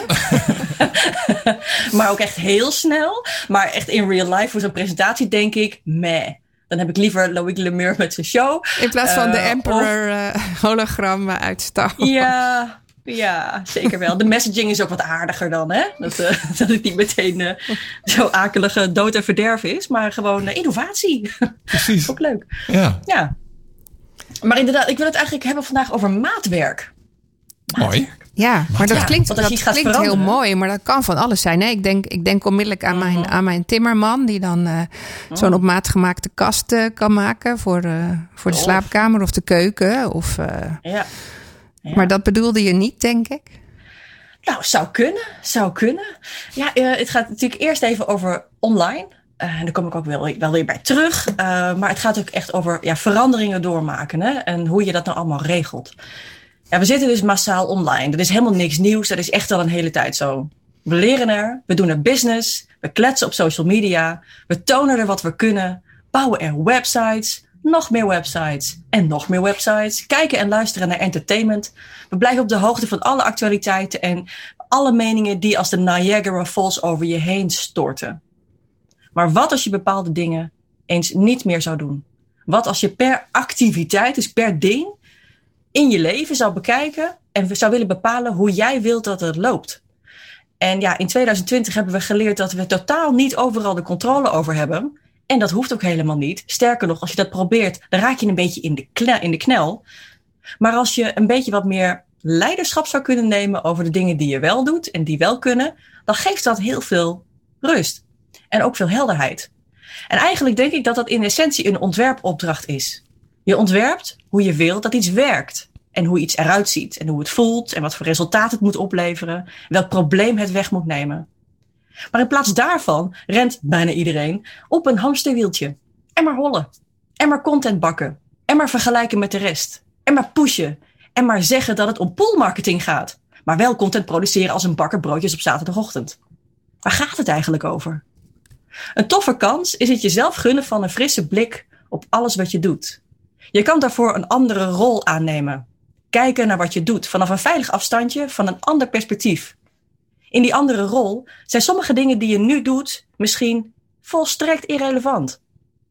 maar ook echt heel snel. Maar echt in real life voor zo'n presentatie denk ik, meh. Dan heb ik liever Loïc Lemur met zijn show.
In plaats van de Emperor hologram uit Star Wars.
Ja, ja, zeker wel. De messaging is ook wat aardiger dan, hè? Dat, eh, dat het niet meteen eh, zo akelige dood en verderf is, maar gewoon eh, innovatie.
Precies.
ook leuk.
Ja,
Ja. Maar inderdaad, ik wil het eigenlijk hebben vandaag over maatwerk.
mooi.
Ja, maar dat
Ja,
klinkt, dat klinkt heel mooi, maar dat kan van alles zijn. Hè? Ik, denk, ik denk onmiddellijk aan, mijn, aan mijn timmerman, die dan eh, zo'n op maat gemaakte kast kan maken voor, eh, voor de
Tof.
slaapkamer of de keuken. Of, eh,
Ja. Ja.
Maar dat bedoelde je niet, denk ik.
Nou, zou kunnen. Zou kunnen. Ja, eh, het gaat natuurlijk eerst even over online. Eh, en daar kom ik ook wel, wel weer bij terug. Eh, maar het gaat ook echt over ja, veranderingen doormaken. Hè? En hoe je dat nou allemaal regelt. Ja, we zitten dus massaal online. Dat is helemaal niks nieuws. Dat is echt al een hele tijd zo. We leren er. We doen er business. We kletsen op social media. We tonen er wat we kunnen. Bouwen er websites. Nog meer websites. En nog meer websites. Kijken en luisteren naar entertainment. We blijven op de hoogte van alle actualiteiten en alle meningen die als de Niagara Falls over je heen storten. Maar wat als je bepaalde dingen eens niet meer zou doen? Wat als je per activiteit, dus per ding, in je leven zou bekijken en zou willen bepalen hoe jij wilt dat het loopt? En ja, in 2020 hebben we geleerd dat we totaal niet overal de controle over hebben. En dat hoeft ook helemaal niet. Sterker nog, als je dat probeert, dan raak je een beetje in de, kle- in de knel. Maar als je een beetje wat meer leiderschap zou kunnen nemen over de dingen die je wel doet en die wel kunnen, dan geeft dat heel veel rust. En ook veel helderheid. En eigenlijk denk ik dat dat in essentie een ontwerpopdracht is. Je ontwerpt hoe je wil dat iets werkt. En hoe iets eruit ziet. En hoe het voelt. En wat voor resultaat het moet opleveren. Welk probleem het weg moet nemen. Maar in plaats daarvan rent bijna iedereen op een hamsterwieltje. En maar hollen. En maar content bakken. En maar vergelijken met de rest. En maar pushen. En maar zeggen dat het om poolmarketing gaat. Maar wel content produceren als een bakker broodjes op zaterdagochtend. Waar gaat het eigenlijk over? Een toffe kans is het jezelf gunnen van een frisse blik op alles wat je doet. Je kan daarvoor een andere rol aannemen. Kijken naar wat je doet vanaf een veilig afstandje, van een ander perspectief. In die andere rol zijn sommige dingen die je nu doet misschien volstrekt irrelevant.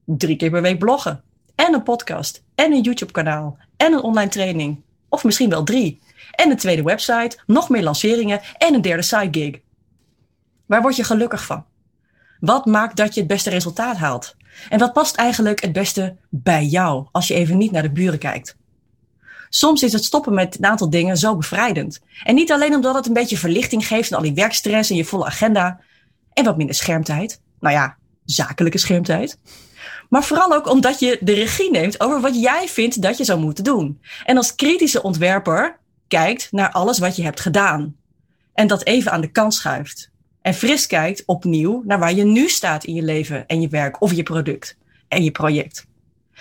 Drie keer per week bloggen. En een podcast. En een YouTube-kanaal. En een online training. Of misschien wel drie. En een tweede website. Nog meer lanceringen. En een derde side gig. Waar word je gelukkig van? Wat maakt dat je het beste resultaat haalt? En wat past eigenlijk het beste bij jou als je even niet naar de buren kijkt? Soms is het stoppen met een aantal dingen zo bevrijdend. En niet alleen omdat het een beetje verlichting geeft en al die werkstress en je volle agenda. En wat minder schermtijd. Nou ja, zakelijke schermtijd. Maar vooral ook omdat je de regie neemt over wat jij vindt dat je zou moeten doen. En als kritische ontwerper kijkt naar alles wat je hebt gedaan. En dat even aan de kant schuift. En fris kijkt opnieuw naar waar je nu staat in je leven en je werk of je product en je project.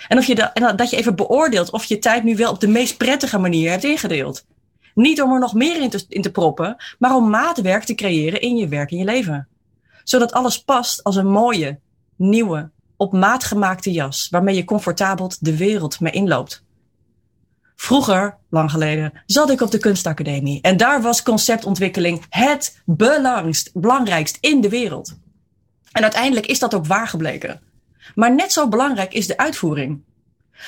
En, of je dat je even beoordeelt of je tijd nu wel op de meest prettige manier hebt ingedeeld. Niet om er nog meer in te, in te proppen, maar om maatwerk te creëren in je werk en je leven. Zodat alles past als een mooie, nieuwe, op maat gemaakte jas waarmee je comfortabel de wereld mee inloopt. Vroeger, lang geleden, zat ik op de kunstacademie en daar was conceptontwikkeling het belangst, belangrijkst in de wereld. En uiteindelijk is dat ook waar gebleken. Maar net zo belangrijk is de uitvoering.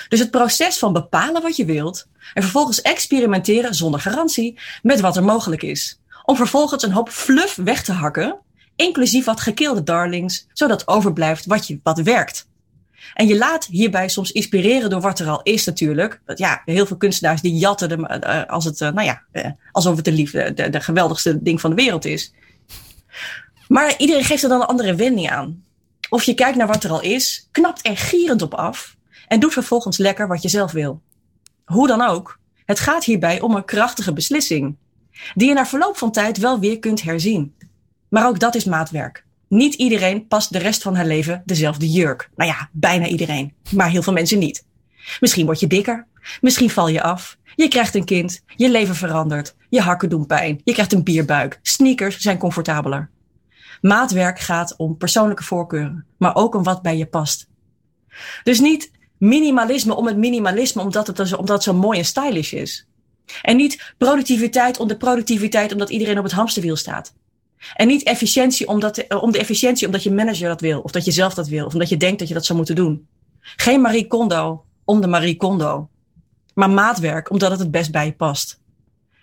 Dus het proces van bepalen wat je wilt en vervolgens experimenteren zonder garantie met wat er mogelijk is. Om vervolgens een hoop fluff weg te hakken, inclusief wat gekilde darlings, zodat overblijft wat, je, wat werkt. En je laat hierbij soms inspireren door wat er al is natuurlijk. Want ja, heel veel kunstenaars die jatten de, uh, als het, uh, nou ja, uh, alsof het de, liefde, de, de geweldigste ding van de wereld is. Maar iedereen geeft er dan een andere wending aan. Of je kijkt naar wat er al is, knapt er gierend op af en doet vervolgens lekker wat je zelf wil. Hoe dan ook, het gaat hierbij om een krachtige beslissing, die je na verloop van tijd wel weer kunt herzien. Maar ook dat is maatwerk. Niet iedereen past de rest van haar leven dezelfde jurk. Nou ja, bijna iedereen, maar heel veel mensen niet. Misschien word je dikker, misschien val je af, je krijgt een kind, je leven verandert, je hakken doen pijn, je krijgt een bierbuik, sneakers zijn comfortabeler. Maatwerk gaat om persoonlijke voorkeuren, maar ook om wat bij je past. Dus niet minimalisme om het minimalisme omdat het, omdat het zo mooi en stylish is. En niet productiviteit om de productiviteit omdat iedereen op het hamsterwiel staat. En niet efficiëntie omdat, om de efficiëntie omdat je manager dat wil, of dat je zelf dat wil, of omdat je denkt dat je dat zou moeten doen. Geen Marie Kondo om de Marie Kondo, maar maatwerk omdat het het best bij je past.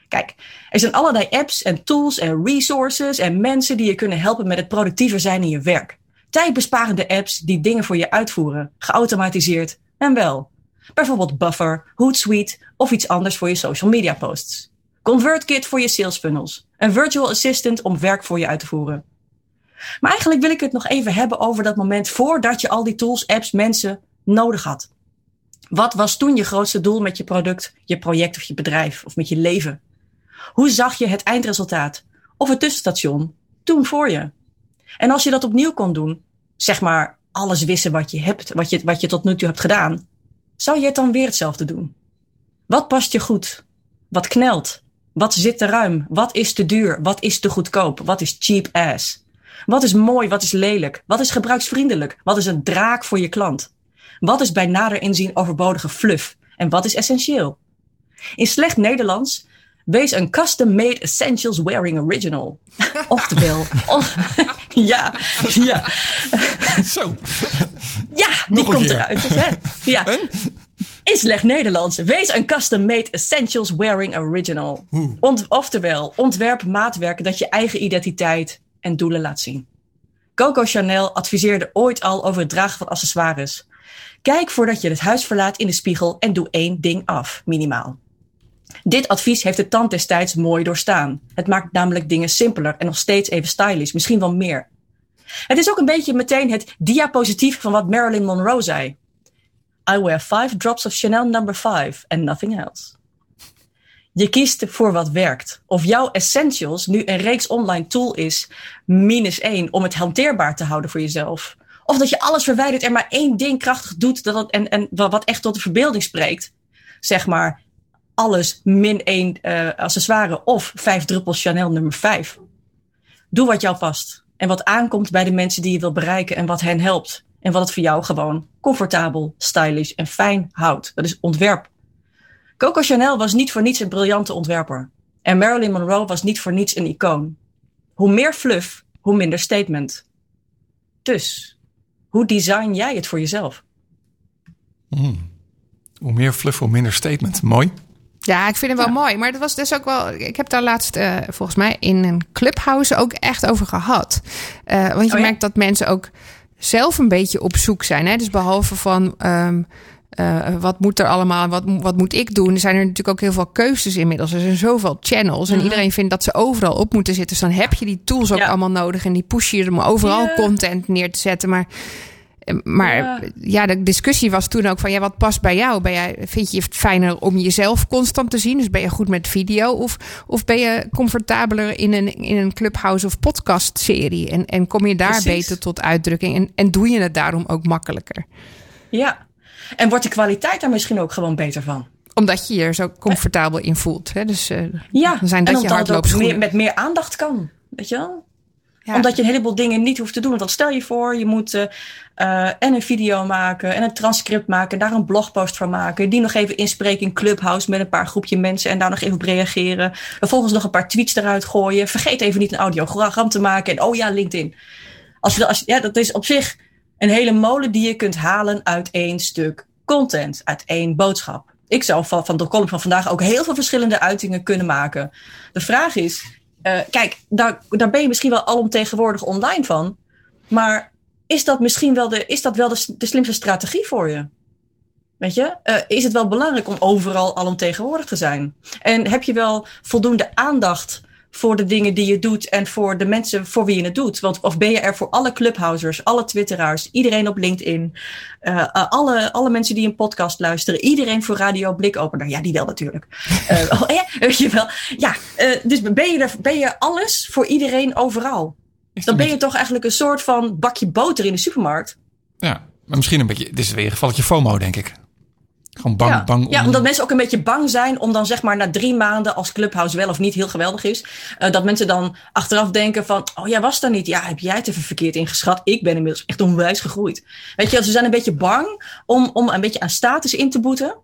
Kijk, er zijn allerlei apps en tools en resources en mensen die je kunnen helpen met het productiever zijn in je werk. Tijdbesparende apps die dingen voor je uitvoeren, geautomatiseerd en wel. Bijvoorbeeld Buffer, Hootsuite of iets anders voor je social media posts. ConvertKit voor je sales funnels. Een virtual assistant om werk voor je uit te voeren. Maar eigenlijk wil ik het nog even hebben over dat moment voordat je al die tools, apps, mensen nodig had. Wat was toen je grootste doel met je product, je project of je bedrijf of met je leven? Hoe zag je het eindresultaat of het tussenstation toen voor je? En als je dat opnieuw kon doen, zeg maar alles wissen wat je hebt, wat je, wat je tot nu toe hebt gedaan, zou je het dan weer hetzelfde doen? Wat past je goed? Wat knelt? Wat zit te ruim? Wat is te duur? Wat is te goedkoop? Wat is cheap ass? Wat is mooi? Wat is lelijk? Wat is gebruiksvriendelijk? Wat is een draak voor je klant? Wat is bij nader inzien overbodige fluff? En wat is essentieel? In slecht Nederlands, wees een custom-made essentials wearing original. Oftewel, ja, ja.
Zo.
Ja, die
Nog
komt eruit. Hè? Ja. In slecht Nederlands, wees een custom-made essentials wearing original. Ont, oftewel, ontwerp maatwerk dat je eigen identiteit en doelen laat zien. Coco Chanel adviseerde ooit al over het dragen van accessoires. Kijk voordat je het huis verlaat in de spiegel en doe één ding af, minimaal. Dit advies heeft de tand destijds mooi doorstaan. Het maakt namelijk dingen simpeler en nog steeds even stylish, misschien wel meer. Het is ook een beetje meteen het diapositief van wat Marilyn Monroe zei. I wear five drops of Chanel number five and nothing else. Je kiest voor wat werkt. Of jouw essentials nu een reeks online tool is, minus één, om het hanteerbaar te houden voor jezelf. Of dat je alles verwijdert en maar één ding krachtig doet dat en, en wat echt tot de verbeelding spreekt. Zeg maar alles min één eh, accessoire of vijf druppels Chanel nummer vijf. Doe wat jou past. En wat aankomt bij de mensen die je wil bereiken en wat hen helpt. En wat het voor jou gewoon comfortabel, stylish en fijn houdt. Dat is ontwerp. Coco Chanel was niet voor niets een briljante ontwerper. En Marilyn Monroe was niet voor niets een icoon. Hoe meer fluff, hoe minder statement. Dus, hoe design jij het voor jezelf?
Hoe meer fluff, hoe minder statement. Mooi.
Ja, ik vind het wel mooi. Maar dat was dus ook wel. Ik heb daar laatst eh, volgens mij in een clubhouse ook echt over gehad. Eh, want je
Oh ja?
merkt dat mensen ook zelf een beetje op zoek zijn. Hè? Dus behalve van. ehm, eh, wat moet er allemaal, wat, wat moet ik doen? Er zijn er natuurlijk ook heel veel keuzes inmiddels. Er zijn zoveel channels en iedereen vindt dat ze overal op moeten zitten. Dus dan heb je die tools ook
Ja.
allemaal nodig en die push je om overal content neer te zetten. Maar, maar
Ja.
ja. de discussie was toen ook van ja, wat past bij jou? Ben jij, vind je het fijner om jezelf constant te zien? Dus ben je goed met video? Of, of ben je comfortabeler in een, in een clubhouse of podcast serie? En, en kom je daar
Precies.
beter tot uitdrukking? En, en doe je het daarom ook makkelijker?
Ja. En wordt de kwaliteit daar misschien ook gewoon beter van?
Omdat je je er zo comfortabel in voelt. Hè? Dus eh,
Ja,
dan zijn dat
en
je hardloopschoenen.
meer, met meer aandacht kan. Weet je wel? Omdat je een heleboel dingen niet hoeft te doen. Want stel je voor, je moet eh, en een video maken en een transcript maken, daar een blogpost van maken, die nog even inspreken in Clubhouse met een paar groepje mensen en daar nog even op reageren. Vervolgens nog een paar tweets eruit gooien. Vergeet even niet een audiogram te maken en oh ja, LinkedIn. Als je, als, ja, dat is op zich een hele molen die je kunt halen uit één stuk content, uit één boodschap. Ik zou van, van de column van vandaag ook heel veel verschillende uitingen kunnen maken. De vraag is, eh, kijk, daar, daar ben je misschien wel alomtegenwoordig online van. Maar is dat misschien wel de, is dat wel de, de slimste strategie voor je? Weet je, Eh, is het wel belangrijk om overal alomtegenwoordig te zijn? En heb je wel voldoende aandacht voor de dingen die je doet en voor de mensen voor wie je het doet? Want of ben je er voor alle clubhousers, alle twitteraars, iedereen op LinkedIn, eh, eh, alle, alle mensen die een podcast luisteren, iedereen voor Radio Blikopener? Ja, die wel natuurlijk. Eh, oh, ja, weet je wel. Ja, dus ben je, er, ben je alles voor iedereen overal? Dan ben je toch eigenlijk een soort van bakje boter in de supermarkt.
Ja, maar misschien een beetje. Dit is weer een gevalletje FOMO, denk ik. Gewoon bang,
ja.
bang. om-
ja, omdat mensen ook een beetje bang zijn om dan zeg maar na drie maanden als Clubhouse wel of niet heel geweldig is. eh, dat mensen dan achteraf denken van, oh jij was daar niet. Ja, heb jij het even verkeerd ingeschat? Ik ben inmiddels echt onwijs gegroeid. Weet je, ze zijn een beetje bang om, om een beetje aan status in te boeten.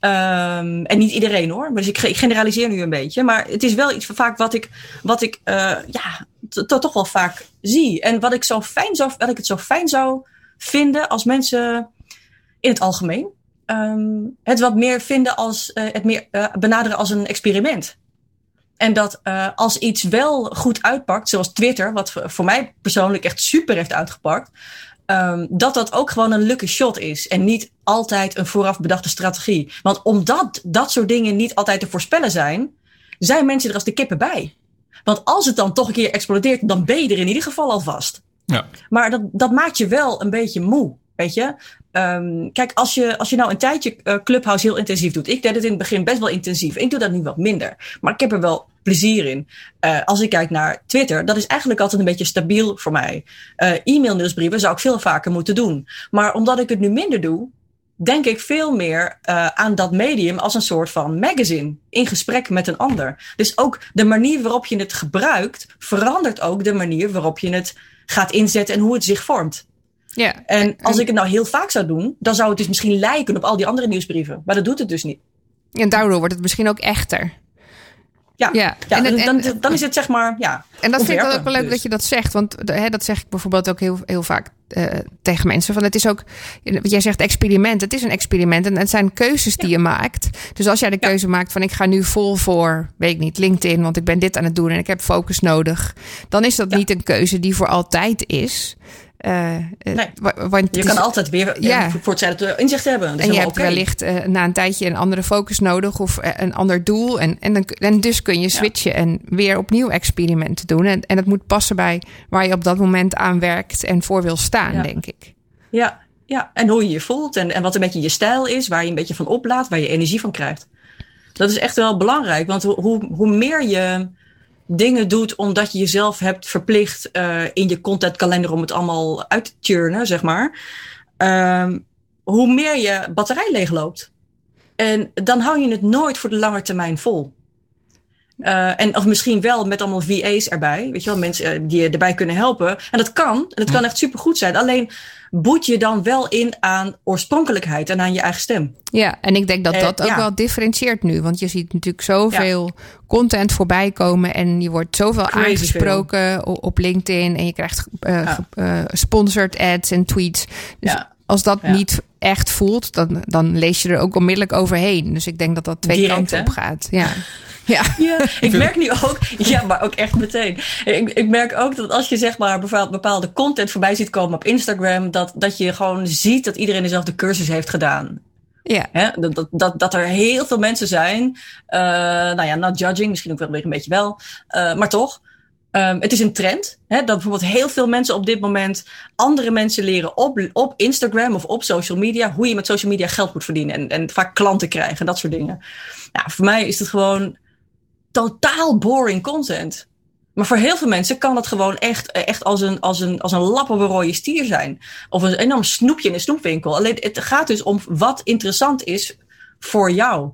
Ehm, en niet iedereen hoor. Dus ik, ik generaliseer nu een beetje. Maar het is wel iets van vaak wat ik, wat ik eh, ja, toch wel vaak zie. En wat ik, zo fijn zou, wat ik het zo fijn zou vinden als mensen in het algemeen ehm, het wat meer vinden als eh, het meer eh, benaderen als een experiment. En dat eh, als iets wel goed uitpakt, zoals Twitter, wat voor- mij persoonlijk echt super heeft uitgepakt, ehm, dat dat ook gewoon een lucky shot is en niet altijd een vooraf bedachte strategie. Want omdat dat soort dingen niet altijd te voorspellen zijn, zijn mensen er als de kippen bij. Want als het dan toch een keer explodeert, dan ben je er in ieder geval al vast.
Ja.
Maar dat, dat maakt je wel een beetje moe. Weet je? Um, kijk, als je, als je nou een tijdje uh, Clubhouse heel intensief doet. Ik deed het in het begin best wel intensief. Ik doe dat nu wat minder. Maar ik heb er wel plezier in. Uh, als ik kijk naar Twitter, dat is eigenlijk altijd een beetje stabiel voor mij. Uh, e-mail nieuwsbrieven zou ik veel vaker moeten doen. Maar omdat ik het nu minder doe, denk ik veel meer aan dat medium als een soort van magazine in gesprek met een ander. Dus ook de manier waarop je het gebruikt verandert ook de manier waarop je het gaat inzetten en hoe het zich vormt.
Ja.
En als ik het nou heel vaak zou doen, dan zou het dus misschien lijken op al die andere nieuwsbrieven. Maar dat doet het dus niet.
En daardoor wordt het misschien ook echter.
Ja,
Ja.
ja.
En
dan, dan is het zeg maar, ja.
En dat vind ik ook wel leuk
dus.
dat je dat zegt. Want hè, dat zeg ik bijvoorbeeld ook heel, heel vaak eh, tegen mensen. Van het is ook, wat jij zegt experiment. Het is een experiment en het zijn keuzes die je maakt. Dus als jij de
Ja.
keuze maakt van ik ga nu vol voor, weet ik niet, LinkedIn. Want ik ben dit aan het doen en ik heb focus nodig. Dan is dat niet een keuze die voor altijd is. Eh, eh,
Nee.
wa- want
Je kan
is-
altijd weer
Ja.
ja. voor hetzelfde inzicht hebben. Dat
en je hebt wellicht eh, na een tijdje een andere focus nodig of eh, een ander doel. En, en, dan, en dus kun je switchen en weer opnieuw experimenten doen. En, en het moet passen bij waar je op dat moment aan werkt en voor wil staan,
Ja.
denk ik.
Ja, ja, en hoe je je voelt en, en wat een beetje je stijl is, waar je een beetje van oplaat, waar je energie van krijgt. Dat is echt wel belangrijk, want hoe, hoe meer je dingen doet omdat je jezelf hebt verplicht eh, in je contentkalender om het allemaal uit te turnen, zeg maar, ehm, hoe meer je batterij leegloopt. En dan hou je het nooit voor de lange termijn vol. Eh, en of misschien wel met allemaal VA's erbij. Weet je wel, mensen eh, die je erbij kunnen helpen. En dat kan. En dat kan echt supergoed zijn. Alleen boet je dan wel in aan oorspronkelijkheid en aan je eigen stem.
Ja, en ik denk dat
Eh,
dat ook
ja.
wel differentieert nu. Want je ziet natuurlijk zoveel content voorbij komen. En je wordt zoveel
Crazy
aangesproken op LinkedIn. En je krijgt
Ja.
eh, sponsored ads en tweets. Dus als dat niet echt voelt, dan, dan lees je er ook onmiddellijk overheen. Dus ik denk dat dat twee
Direct,
kanten
hè?
op gaat. Ja. Ja.
Ja, ik merk nu ook, ja, maar ook echt meteen. Ik, ik merk ook dat als je zeg maar bepaald- bepaalde content voorbij ziet komen op Instagram, dat, dat je gewoon ziet dat iedereen dezelfde cursus heeft gedaan.
Ja.
Hè? Dat, dat, dat, dat er heel veel mensen zijn, eh, nou ja, not judging, misschien ook wel weer een beetje wel, eh, maar toch. ehm, het is een trend. Hè? Dat bijvoorbeeld heel veel mensen op dit moment andere mensen leren op, op Instagram of op social media hoe je met social media geld moet verdienen en, en vaak klanten krijgen en dat soort dingen. Nou, voor mij is het gewoon totaal boring content. Maar voor heel veel mensen kan dat gewoon echt, echt als, een, als, een, als een lap op rode stier zijn. Of een enorm snoepje in een snoepwinkel. Alleen het gaat dus om wat interessant is voor jou.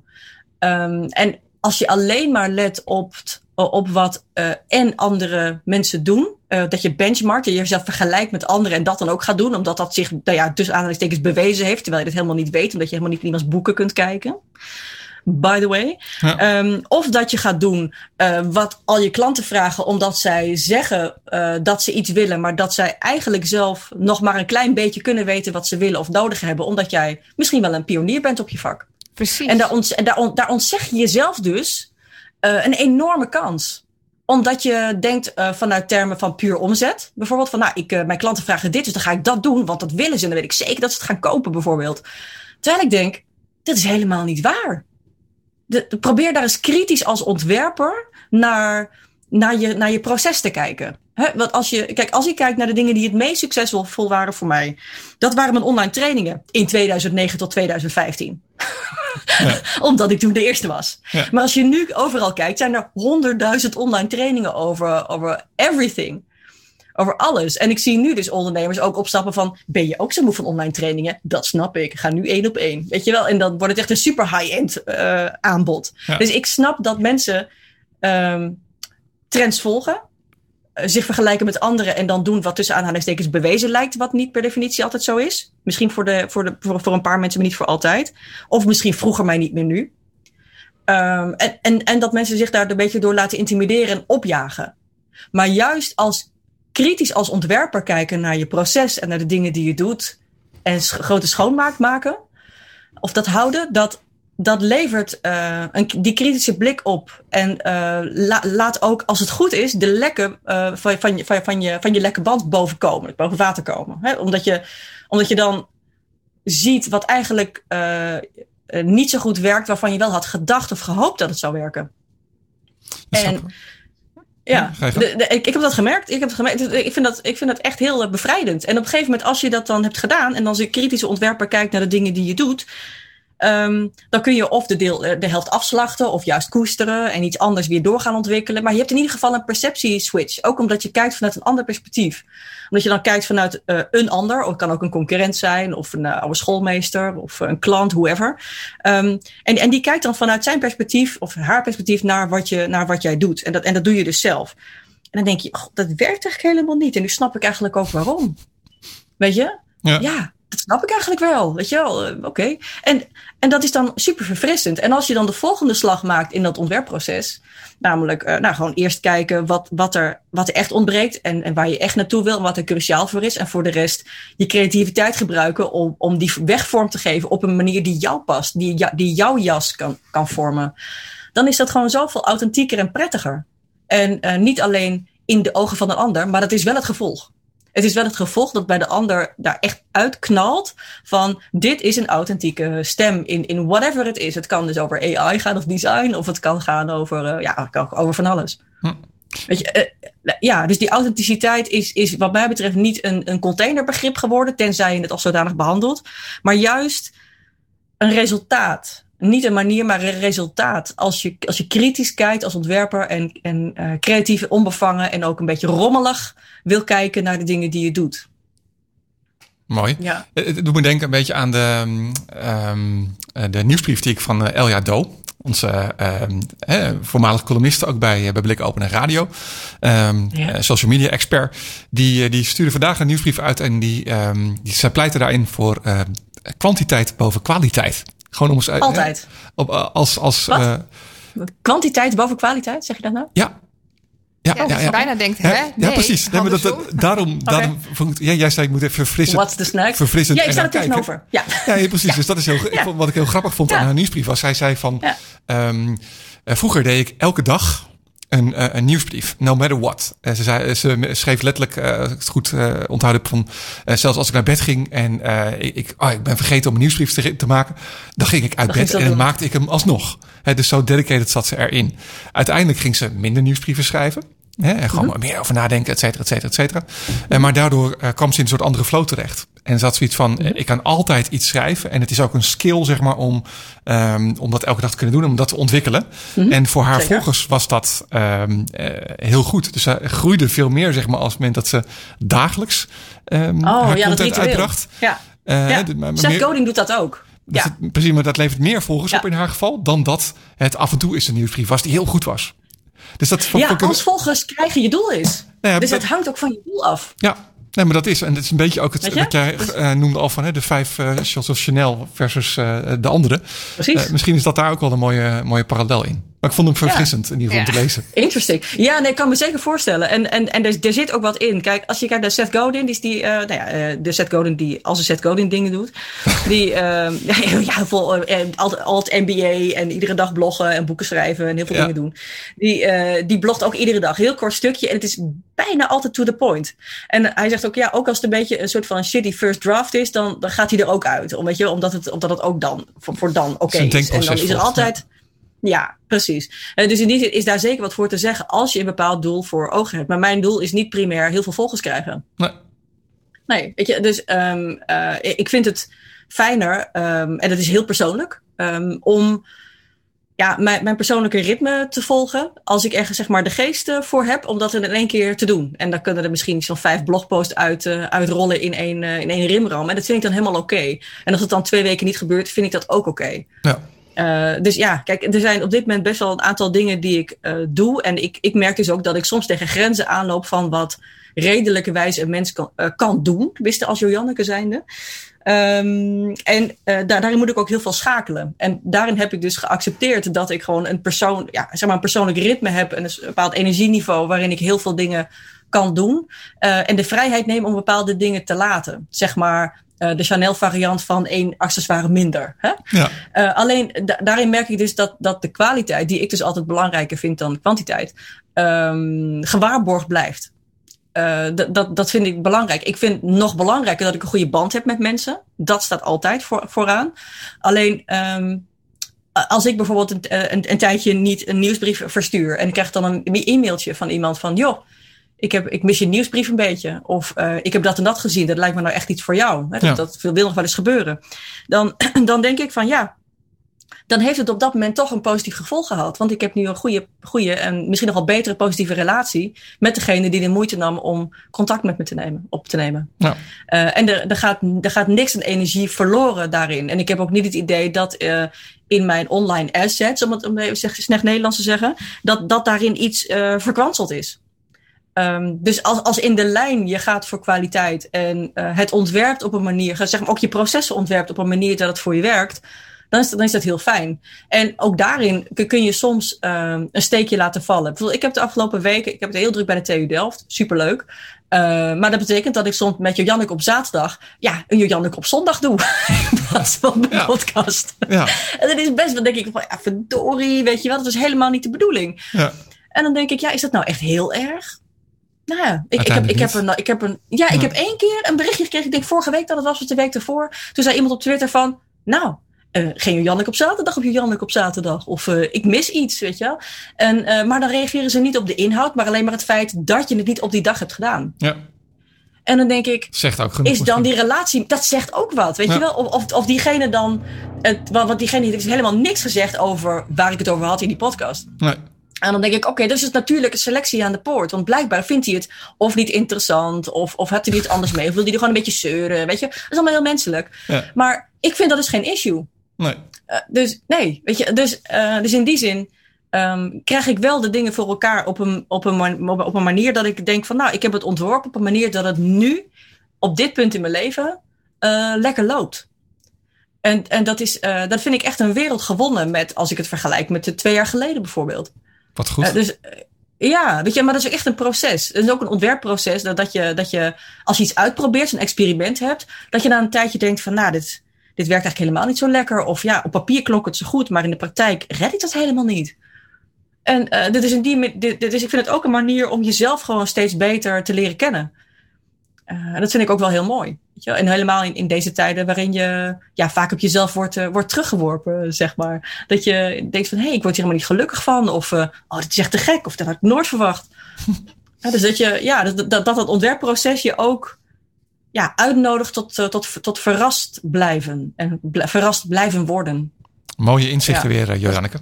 Ehm, en als je alleen maar let op, op wat eh, en andere mensen doen. eh, dat je benchmarkt, je jezelf vergelijkt met anderen en dat dan ook gaat doen. Omdat dat zich, nou ja, tussen aanhalingstekens bewezen heeft. Terwijl je het helemaal niet weet, omdat je helemaal niet in iemands boeken kunt kijken. By the way.
Ja.
Ehm, of dat je gaat doen eh, wat al je klanten vragen, omdat zij zeggen eh, dat ze iets willen, maar dat zij eigenlijk zelf nog maar een klein beetje kunnen weten wat ze willen of nodig hebben, omdat jij misschien wel een pionier bent op je vak.
Precies.
En daar, ont, en daar, ont- daar ontzeg je jezelf dus eh, een enorme kans. Omdat je denkt eh, vanuit termen van puur omzet. Bijvoorbeeld van, nou, ik, eh, mijn klanten vragen dit, dus dan ga ik dat doen, want dat willen ze. En dan weet ik zeker dat ze het gaan kopen, bijvoorbeeld. Terwijl ik denk, dit is helemaal niet waar. De, de- probeer daar eens kritisch als ontwerper naar, naar, je, naar je proces te kijken. Want als je, kijk, als ik kijk naar de dingen die het meest succesvol waren voor mij, dat waren mijn online trainingen in 2009 tot 2015. Omdat ik toen de eerste was.
Ja.
Maar als je nu overal kijkt, zijn er honderdduizend online trainingen over, over everything. Over alles. En ik zie nu dus ondernemers ook opstappen van, ben je ook zo moe van online trainingen? Dat snap ik. Ga nu één op één. Weet je wel? En dan wordt het echt een super high-end eh, aanbod.
Ja.
Dus ik snap dat mensen ehm, trends volgen. eh, zich vergelijken met anderen en dan doen wat tussen aanhalingstekens bewezen lijkt, wat niet per definitie altijd zo is. Misschien voor, de, voor, de, voor, voor een paar mensen, maar niet voor altijd. Of misschien vroeger, maar niet meer nu. Ehm, en, en, en dat mensen zich daar een beetje door laten intimideren en opjagen. Maar juist als kritisch als ontwerper kijken naar je proces en naar de dingen die je doet. En grote schoonmaak maken. Of dat houden, dat, dat levert eh, een, die kritische blik op. En eh, la- laat ook, als het goed is, de lekken eh, van, van, je, van, van, je, van je lekke band boven komen. Boven water komen. Hè? Omdat, je, omdat je dan ziet wat eigenlijk niet zo goed werkt, waarvan je wel had gedacht of gehoopt dat het zou werken. En ja, de, de, ik, ik, heb dat gemerkt. Ik, heb het gemerkt. Ik, vind dat, ik vind dat echt heel bevrijdend. En op een gegeven moment, als je dat dan hebt gedaan en als een kritische ontwerper kijkt naar de dingen die je doet, Um, dan kun je of de, deel, de helft afslachten of juist koesteren en iets anders weer door gaan ontwikkelen. Maar je hebt in ieder geval een perceptieswitch. Ook omdat je kijkt vanuit een ander perspectief. Omdat je dan kijkt vanuit uh, een ander, of het kan ook een concurrent zijn, of een uh, oude schoolmeester, of een klant, whoever. Um, en, en die kijkt dan vanuit zijn perspectief of haar perspectief naar wat, je, naar wat jij doet. En dat, en dat doe je dus zelf. En dan denk je, oh, dat werkt eigenlijk helemaal niet. En nu snap ik eigenlijk ook waarom. Weet je?
Ja.
ja dat snap ik eigenlijk wel. Weet je wel, uh, oké. En, en dat is dan super verfrissend. En als je dan de volgende slag maakt in dat ontwerpproces, namelijk uh, nou, gewoon eerst kijken wat, wat, er, wat er echt ontbreekt en, en waar je echt naartoe wil en wat er cruciaal voor is. En voor de rest je creativiteit gebruiken om, om die wegvorm te geven op een manier die jou past, die, die jouw jas kan, kan vormen. Dan is dat gewoon zoveel authentieker en prettiger. En uh, niet alleen in de ogen van een ander, maar dat is wel het gevolg. Het is wel het gevolg dat bij de ander daar echt uitknalt van dit is een authentieke stem in, in whatever het is. Het kan dus over AI gaan of design of het kan gaan over, uh, ja, over van alles. Hm. Weet je, uh, ja, dus die authenticiteit is, is wat mij betreft niet een, een containerbegrip geworden, tenzij je het als zodanig behandelt, maar juist een resultaat niet een manier, maar een resultaat. Als je, als je kritisch kijkt als ontwerper en, en uh, creatief, onbevangen en ook een beetje rommelig wil kijken naar de dingen die je doet.
Mooi.
Ja.
Het doet me denken een beetje aan de, um, de nieuwsbrief die ik van Elja Do, onze um, eh, voormalig columniste ook bij, bij Blik Open en Radio, um, ja. social media expert, die, die stuurde vandaag een nieuwsbrief uit en die, die zij pleitte daarin voor uh, kwantiteit boven kwaliteit. Gewoon om eens,
Altijd.
Hè, op, als, als, uh,
Kwantiteit boven kwaliteit, zeg je dat nou?
Ja.
Ja, ja, ja, ja. bijna denkt, hè?
Ja, precies. Nee, maar dat, dat, daarom, okay. daarom vond ik, ja, jij zei ik moet even verfrissen.
What's the snack?
Verfrissend.
Ja, ik sta er tegenover. Ja.
Ja, precies. Dus dat is heel, ik, wat ik heel grappig vond aan haar nieuwsbrief was, zij zei van, um, uh, vroeger deed ik elke dag een, uh, een nieuwsbrief, no matter what. Uh, ze, zei, ze schreef letterlijk, uh, als ik het goed onthouden heb, van zelfs als ik naar bed ging en ik, oh, ik ben vergeten om een nieuwsbrief te, te maken, dan ging ik uit
dan
bed en dan maakte ik hem alsnog. He, dus zo dedicated zat ze erin. Uiteindelijk ging ze minder nieuwsbrieven schrijven. Hè, en gewoon mm-hmm. meer over nadenken, et cetera, et cetera, et cetera. Uh, maar daardoor uh, kwam ze in een soort andere flow terecht. En zat zoiets van, mm-hmm. ik kan altijd iets schrijven. En het is ook een skill, zeg maar, om, um, om dat elke dag te kunnen doen. Om dat te ontwikkelen. Mm-hmm. En voor haar
Zeker.
volgers was dat um, uh, heel goed. Dus ze groeide veel meer, zeg maar, als het moment dat ze dagelijks um,
oh,
haar
ja,
content uitbracht.
Ja. ja. Seth Godin doet dat ook.
Dus
ja.
het, precies, maar dat levert meer volgers ja. op in haar geval. Dan dat het af en toe is een nieuwsbrief was die heel goed was. Dus dat
ja, als volgers krijgen je doel is.
Nou
ja, dus dat, het hangt ook van je doel af.
Ja, nee, maar dat is. En dat is een beetje ook het wat jij
Dus-
uh, noemde al van hè, de vijf uh, shots of Chanel versus uh, de andere.
Precies.
misschien is dat daar ook wel een mooie, mooie parallel in. Maar ik vond hem verfrissend ja. in ieder geval
ja.
te lezen.
Interesting. Ja, nee, ik kan me zeker voorstellen. En, en, en er, er zit ook wat in. Kijk, als je kijkt naar Seth Godin, die is die, uh, nou ja, de Seth Godin die als een Seth Godin dingen doet. Die, uh, ja, vol uh, alt, alt MBA en iedere dag bloggen en boeken schrijven en heel veel ja. dingen doen. Die, die blogt ook iedere dag. Heel kort stukje en het is bijna altijd to the point. En hij zegt ook, ja, ook als het een beetje een soort van shitty first draft is, dan, dan gaat hij er ook uit. Om, weet je, omdat, het, omdat het ook dan, voor, voor dan oké okay is. En dan is er altijd... Ja. Precies. En dus in die zin is daar zeker wat voor te zeggen als je een bepaald doel voor ogen hebt. Maar mijn doel is niet primair heel veel volgers krijgen.
Nee.
Nee, weet je, dus um, uh, ik vind het fijner, um, en dat is heel persoonlijk, um, om ja, mijn, mijn persoonlijke ritme te volgen. Als ik ergens zeg maar de geest uh, voor heb, om dat in één keer te doen. En dan kunnen er misschien zo'n vijf blogposts uit, uh, uitrollen in één, uh, in één rimram. En dat vind ik dan helemaal oké. Okay. En als het dan twee weken niet gebeurt, vind ik dat ook oké. Okay.
Ja.
Uh, dus ja, kijk, er zijn op dit moment best wel een aantal dingen die ik uh, doe. En ik, ik merk dus ook dat ik soms tegen grenzen aanloop van wat redelijkerwijs een mens kan, uh, kan doen. Wist als Joanneke zijnde. Um, en daar, daarin moet ik ook heel veel schakelen. En daarin heb ik dus geaccepteerd dat ik gewoon een persoon, ja, zeg maar een persoonlijk ritme heb. En een bepaald energieniveau waarin ik heel veel dingen kan doen. en de vrijheid neem om bepaalde dingen te laten. Zeg maar, de Chanel variant van één accessoire minder. Hè?
Ja.
Uh, alleen da daarin merk ik dus dat, dat de kwaliteit, die ik dus altijd belangrijker vind dan de kwantiteit, um, gewaarborgd blijft. Uh, dat, dat vind ik belangrijk. Ik vind nog belangrijker dat ik een goede band heb met mensen. Dat staat altijd voor, vooraan. Alleen, um, als ik bijvoorbeeld een, een, een, tijdje niet een nieuwsbrief verstuur en ik krijg dan een e-mailtje van iemand van, joh, ik, heb, ik mis je nieuwsbrief een beetje. Of uh, ik heb dat en dat gezien, dat lijkt me nou echt iets voor jou. Hè? Dat, ja. dat wil nog wel eens gebeuren. Dan, dan denk ik van ja, dan heeft het op dat moment toch een positief gevolg gehad. Want ik heb nu een goede, goede en misschien nog wel betere positieve relatie met degene die de moeite nam om contact met me te nemen, op te nemen. Ja. Uh, en er, er, gaat, er gaat niks aan energie verloren daarin. En ik heb ook niet het idee dat uh, in mijn online assets, om het om even slecht Nederlands te zeggen, dat, dat daarin iets uh, verkwanseld is. Um, dus als, als in de lijn je gaat voor kwaliteit en uh, het ontwerpt op een manier, zeg maar ook je processen ontwerpt op een manier dat het voor je werkt, dan is, dat, dan is dat heel fijn. En ook daarin kun je soms um, een steekje laten vallen. Bijvoorbeeld, ik heb de afgelopen weken, ik heb het heel druk bij de TU Delft, superleuk. Uh, maar dat betekent dat ik soms met Jojannik op zaterdag, ja, een Jojannik op zondag doe. In plaats van de ja. podcast. Ja. en dat is best wel, denk ik, van, ja, verdorie, weet je wel, dat is helemaal niet de bedoeling. Ja. En dan denk ik, ja, is dat nou echt heel erg? Nou ja, ik, ik, heb, ik, heb een, ik heb een. Ja, ik heb één keer een berichtje gekregen. Ik denk vorige week dat het was, of de week ervoor. Toen zei iemand op Twitter van. Nou, uh, geen Janneke op zaterdag of Janneke op zaterdag. Of uh, ik mis iets, weet je wel. En, uh, maar dan reageren ze niet op de inhoud, maar alleen maar het feit dat je het niet op die dag hebt gedaan.
Ja.
En dan denk ik,
zegt ook genoeg,
is dan die relatie, dat zegt ook wat, weet ja. je wel? Of, of, of diegene dan, het, want diegene heeft helemaal niks gezegd over waar ik het over had in die podcast.
Nee.
En dan denk ik, oké, okay, dus is natuurlijke selectie aan de poort. Want blijkbaar vindt hij het of niet interessant, of, of heeft hij het anders mee, of wil hij er gewoon een beetje zeuren, weet je. Dat is allemaal heel menselijk.
Ja.
Maar ik vind dat is geen issue.
Nee.
Uh, dus nee, weet je, dus, uh, dus in die zin um, krijg ik wel de dingen voor elkaar op een, op, een, op een manier dat ik denk van, nou, ik heb het ontworpen op een manier dat het nu, op dit punt in mijn leven, uh, lekker loopt. En, en dat, is, dat vind ik echt een wereld gewonnen met, als ik het vergelijk met de twee jaar geleden bijvoorbeeld.
Wat goed.
Dus ja, weet je, maar dat is echt een proces. Het is ook een ontwerpproces. Dat, dat, je, dat je, als je iets uitprobeert, een experiment hebt, dat je na een tijdje denkt van, nou, dit, dit werkt eigenlijk helemaal niet zo lekker. Of ja, op papier klonk het zo goed, maar in de praktijk red ik dat helemaal niet. En uh, dit is in die, dit, dit is, ik vind het ook een manier om jezelf gewoon steeds beter te leren kennen. Uh, dat vind ik ook wel heel mooi. Weet je? En helemaal in, in deze tijden waarin je ja, vaak op jezelf wordt, uh, wordt teruggeworpen, zeg maar. Dat je denkt van, hé, hey, ik word hier helemaal niet gelukkig van. Of, uh, oh, dit is echt te gek. Of dat had ik nooit verwacht. ja, dus dat je, ja, dat, dat, dat ontwerpproces je ook ja, uitnodigt tot, tot, tot verrast blijven. En bl verrast blijven worden.
Mooie inzichten ja. weer, Joranneke.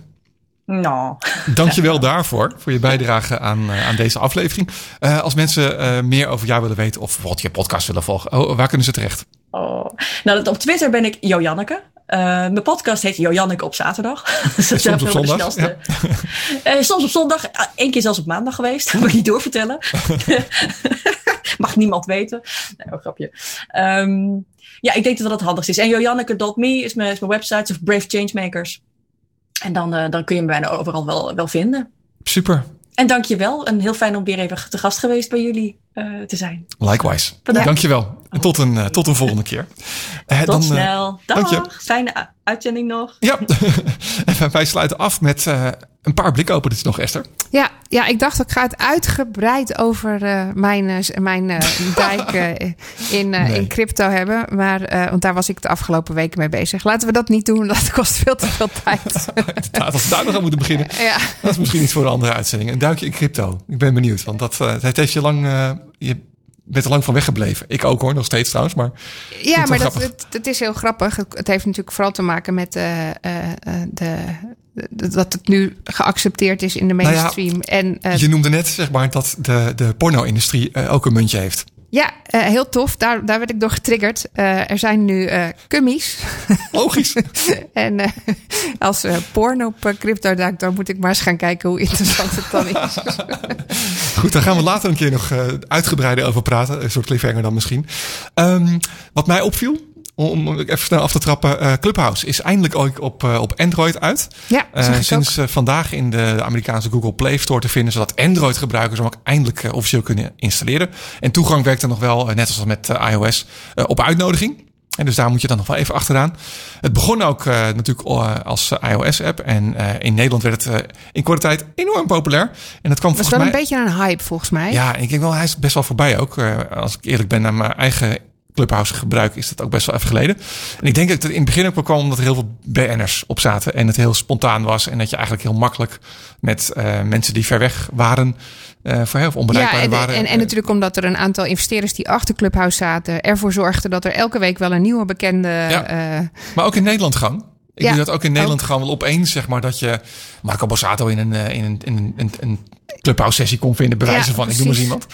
Nou.
Dankjewel daarvoor, voor je bijdrage aan, uh, aan deze aflevering. Uh, als mensen uh, meer over jou willen weten of bijvoorbeeld je podcast willen volgen, oh, waar kunnen ze terecht?
Oh. Nou, op Twitter ben ik Jojanneke. mijn podcast heet Jojanneke op zaterdag.
soms op zondag. Ja.
soms op zondag, één keer zelfs op maandag geweest. Dat moet ik niet doorvertellen. Mag niemand weten. Nee, oh, grapje. Um, ja, ik denk dat dat het handigst is. En jojanneke.me is mijn, is mijn website of Brave Changemakers. En dan, uh, dan kun je hem bijna overal wel, wel vinden.
Super.
En dank je wel. En heel fijn om weer even te gast geweest bij jullie uh, te zijn.
Likewise. Bedankt. Dank je wel. En tot een, uh, tot een volgende keer.
tot dan, snel. Dag. Fijne uitzending nog.
Ja. en wij sluiten af met een paar blikopeners nog, Esther.
Ja, ja, ik dacht ik ga het uitgebreid over uh, mijn, uh, mijn uh, dijk in, nee. in crypto hebben. Maar, want daar was ik de afgelopen weken mee bezig. Laten we dat niet doen, dat kost veel te veel tijd.
Inderdaad, als we daar nog aan moeten beginnen.
Ja.
Dat is misschien iets voor een andere uitzending. Een duikje in crypto. Ik ben benieuwd, want dat, het heeft je lang... je bent er lang van weggebleven. Ik ook hoor, nog steeds trouwens. Maar
ja, maar dat, het, het, is heel grappig. Het heeft natuurlijk vooral te maken met de, de dat het nu geaccepteerd is in de mainstream.
Nou
ja, en,
uh, je noemde net zeg maar, dat de, de porno-industrie uh, ook een muntje heeft.
Ja, uh, heel tof. Daar, daar werd ik door getriggerd. er zijn nu cummies.
Logisch.
en als porno op crypto duikt, dan moet ik maar eens gaan kijken hoe interessant het dan is.
Goed, daar gaan we later een keer nog uitgebreider over praten. Een soort cliffhanger dan misschien. Um, wat mij opviel, om even snel af te trappen. Uh, Clubhouse is eindelijk ook op, uh, op Android uit.
Ja,
uh, sinds vandaag in de Amerikaanse Google Play Store te vinden, zodat Android-gebruikers hem ook eindelijk officieel kunnen installeren. En toegang werkt er nog wel, net als met iOS, op uitnodiging. En dus daar moet je dan nog wel even achteraan. Het begon ook natuurlijk als iOS-app. En in Nederland werd het in korte tijd enorm populair. En dat kwam
was
volgens
wel
mij...
een beetje een hype volgens mij.
Ja, ik denk wel, hij is best wel voorbij ook. als ik eerlijk ben naar mijn eigen Clubhouse gebruik, is dat ook best wel even geleden. En ik denk dat het in het begin ook wel kwam omdat er heel veel BN'ers op zaten. En het heel spontaan was. En dat je eigenlijk heel makkelijk met uh, mensen die ver weg waren. Uh, voor heel veel onbereikbaar
ja, en,
waren.
En, en natuurlijk omdat er een aantal investeerders die achter Clubhouse zaten, ervoor zorgden dat er elke week wel een nieuwe bekende.
Ja. Uh, maar ook in Nederland gang. Ik ja, doe dat ook in Nederland ook. gewoon wel opeens, zeg maar, dat je Marco Bossato in een, in een, in een, in een clubhouse sessie kon vinden, bewijzen ja, van precies. ik noem eens iemand.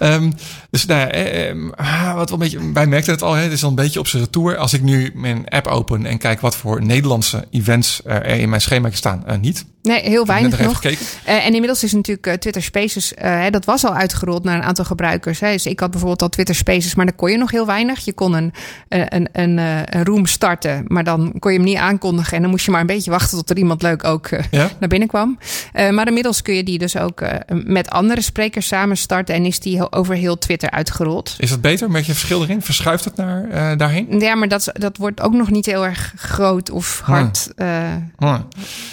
Um, dus nou ja, eh, wat wel een beetje, wij merkten het al, hè, het is al een beetje op zijn retour. Als ik nu mijn app open en kijk wat voor Nederlandse events er in mijn schema staan, uh, niet.
Nee, heel weinig nog. Uh, en inmiddels is natuurlijk uh, Twitter Spaces, uh, dat was al uitgerold naar een aantal gebruikers. Hè. Dus ik had bijvoorbeeld al Twitter Spaces, maar dan kon je nog heel weinig. Je kon een, een, een, een room starten, maar dan kon je hem niet aankondigen. En dan moest je maar een beetje wachten tot er iemand leuk ook ja? naar binnen kwam. maar inmiddels kun je die dus ook met andere sprekers samen starten en is die over heel Twitter uitgerold.
Is dat beter? Merk je verschil erin? Verschuift het naar daarheen?
Ja, maar dat, dat wordt ook nog niet heel erg groot of hard. Hmm. Hmm.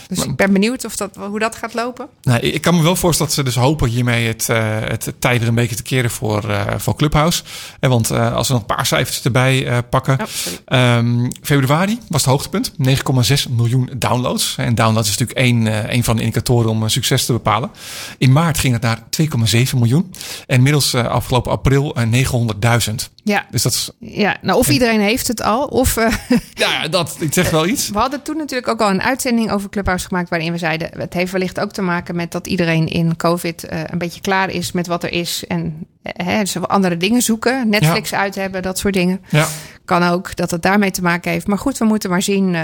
Dus maar, ik ben benieuwd of dat, hoe dat gaat lopen?
Nou, ik kan me wel voorstellen dat ze dus hopen hiermee het, uh, het tijden een beetje te keren voor, uh, voor Clubhouse. En want uh, als we nog een paar cijfers erbij pakken. Oh, um, februari was het hoogtepunt. 9,6 miljoen downloads. En downloads is natuurlijk één, één van de indicatoren om succes te bepalen. In maart ging het naar 2,7 miljoen. En inmiddels afgelopen april 900.000.
Ja.
Dus dat is,
ja, nou of iedereen heeft het al, of...
ja, dat, ik zeg wel iets.
We hadden toen natuurlijk ook al een uitzending over Clubhouse gemaakt... waarin we zeiden, het heeft wellicht ook te maken met dat iedereen in COVID een beetje klaar is met wat er is. En hè, ze andere dingen zoeken, Netflix ja. uit hebben, dat soort dingen.
Ja.
Kan ook dat het daarmee te maken heeft. Maar goed, we moeten maar zien uh,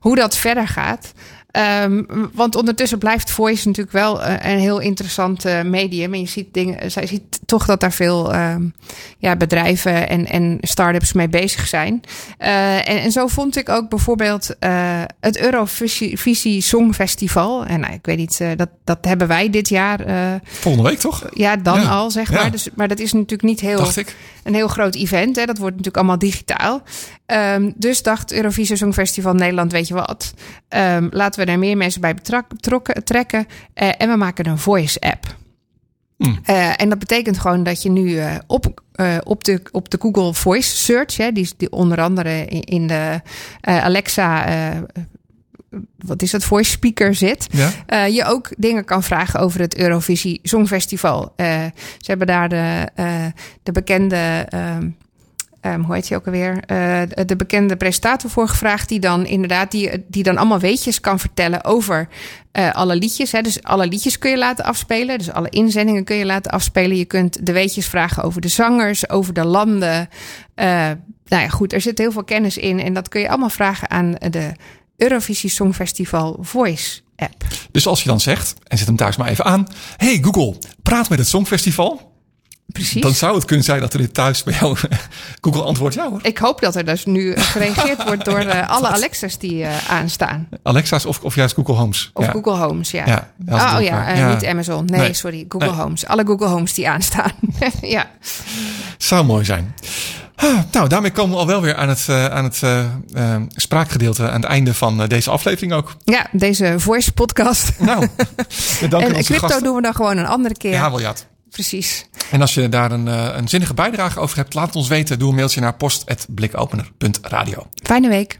hoe dat verder gaat. Um, want ondertussen blijft Voice natuurlijk wel uh, een heel interessant uh, medium. En je ziet, dingen, je ziet toch dat daar veel um, ja, bedrijven en, en start-ups mee bezig zijn. Uh, en, en zo vond ik ook bijvoorbeeld het Eurovisie Songfestival. En nou, ik weet niet, dat, dat hebben wij dit jaar.
Volgende week toch?
Ja, dan ja. al zeg maar. Ja. Dus, maar dat is natuurlijk niet heel, een heel groot event. Hè. Dat wordt natuurlijk allemaal digitaal. Um, dus dacht Eurovisie Songfestival Nederland, weet je wat? Um, laten we er meer mensen bij betrokken, trekken. Uh, en we maken een voice-app.
Hmm.
Uh, en dat betekent gewoon dat je nu uh, op, uh, op, de, op de Google Voice Search, hè, die, die onder andere in, in de Alexa wat is dat, voice speaker zit.
Ja?
Uh, je ook dingen kan vragen over het Eurovisie Songfestival. Uh, ze hebben daar de, uh, de bekende. Um, hoe heet hij ook alweer? de bekende presentator voor gevraagd. Die dan inderdaad, die, die dan allemaal weetjes kan vertellen over alle liedjes. Hè. Dus alle liedjes kun je laten afspelen. Dus alle inzendingen kun je laten afspelen. Je kunt de weetjes vragen over de zangers, over de landen. nou ja, goed, er zit heel veel kennis in. En dat kun je allemaal vragen aan de Eurovisie Songfestival Voice app.
Dus als je dan zegt, en zet hem thuis maar even aan. Hey Google, praat met het Songfestival.
Precies.
Dan zou het kunnen zijn dat er dit thuis bij jou Google antwoordt ja hoor.
Ik hoop dat er dus nu gereageerd wordt door uh, alle Alexa's die uh, aanstaan.
Alexa's of, of juist Google Homes?
Of ja. Google Homes, ja.
ja
oh ja, uh, ja, niet Amazon. Nee, nee. sorry. Google nee. Homes. Alle Google Homes die aanstaan. ja.
Zou mooi zijn. Ah, nou, daarmee komen we al wel weer aan het, uh, aan het uh, uh, spraakgedeelte aan het einde van deze aflevering ook.
Ja, deze voice podcast.
Nou,
en crypto gasten. doen we dan gewoon een andere keer.
Ja, wel ja.
Precies.
En als je daar een, een zinnige bijdrage over hebt, laat het ons weten. Doe een mailtje naar post.blikopener.radio.
Fijne week.